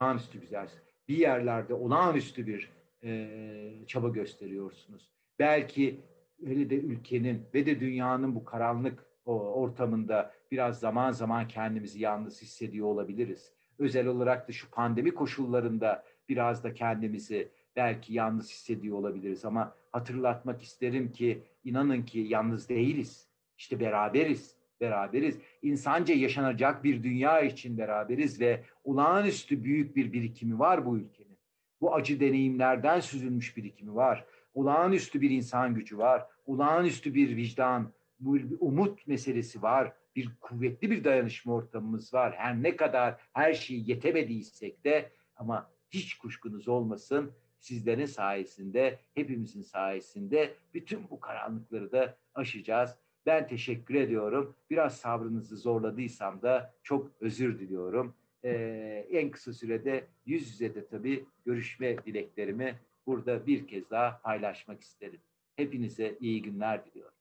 Olağanüstü güzel. Bir yerlerde olağanüstü bir e, çaba gösteriyorsunuz. Belki öyle de ülkenin ve de dünyanın bu karanlık ortamında biraz zaman zaman kendimizi yalnız hissediyor olabiliriz. Özel olarak da şu pandemi koşullarında biraz da kendimizi belki yalnız hissediyor olabiliriz ama hatırlatmak isterim ki inanın ki yalnız değiliz. İşte beraberiz, beraberiz. İnsanca yaşanacak bir dünya için beraberiz ve olağanüstü büyük bir birikimi var bu ülkenin bu acı deneyimlerden süzülmüş birikimi var. Olağanüstü bir insan gücü var. Olağanüstü bir vicdan, umut meselesi var. Bir kuvvetli bir dayanışma ortamımız var. Her ne kadar her şeyi yetemediysek de ama hiç kuşkunuz olmasın sizlerin sayesinde, hepimizin sayesinde bütün bu karanlıkları da aşacağız. Ben teşekkür ediyorum. Biraz sabrınızı zorladıysam da çok özür diliyorum e, en kısa sürede yüz yüze de tabii görüşme dileklerimi burada bir kez daha paylaşmak isterim. Hepinize iyi günler diliyorum.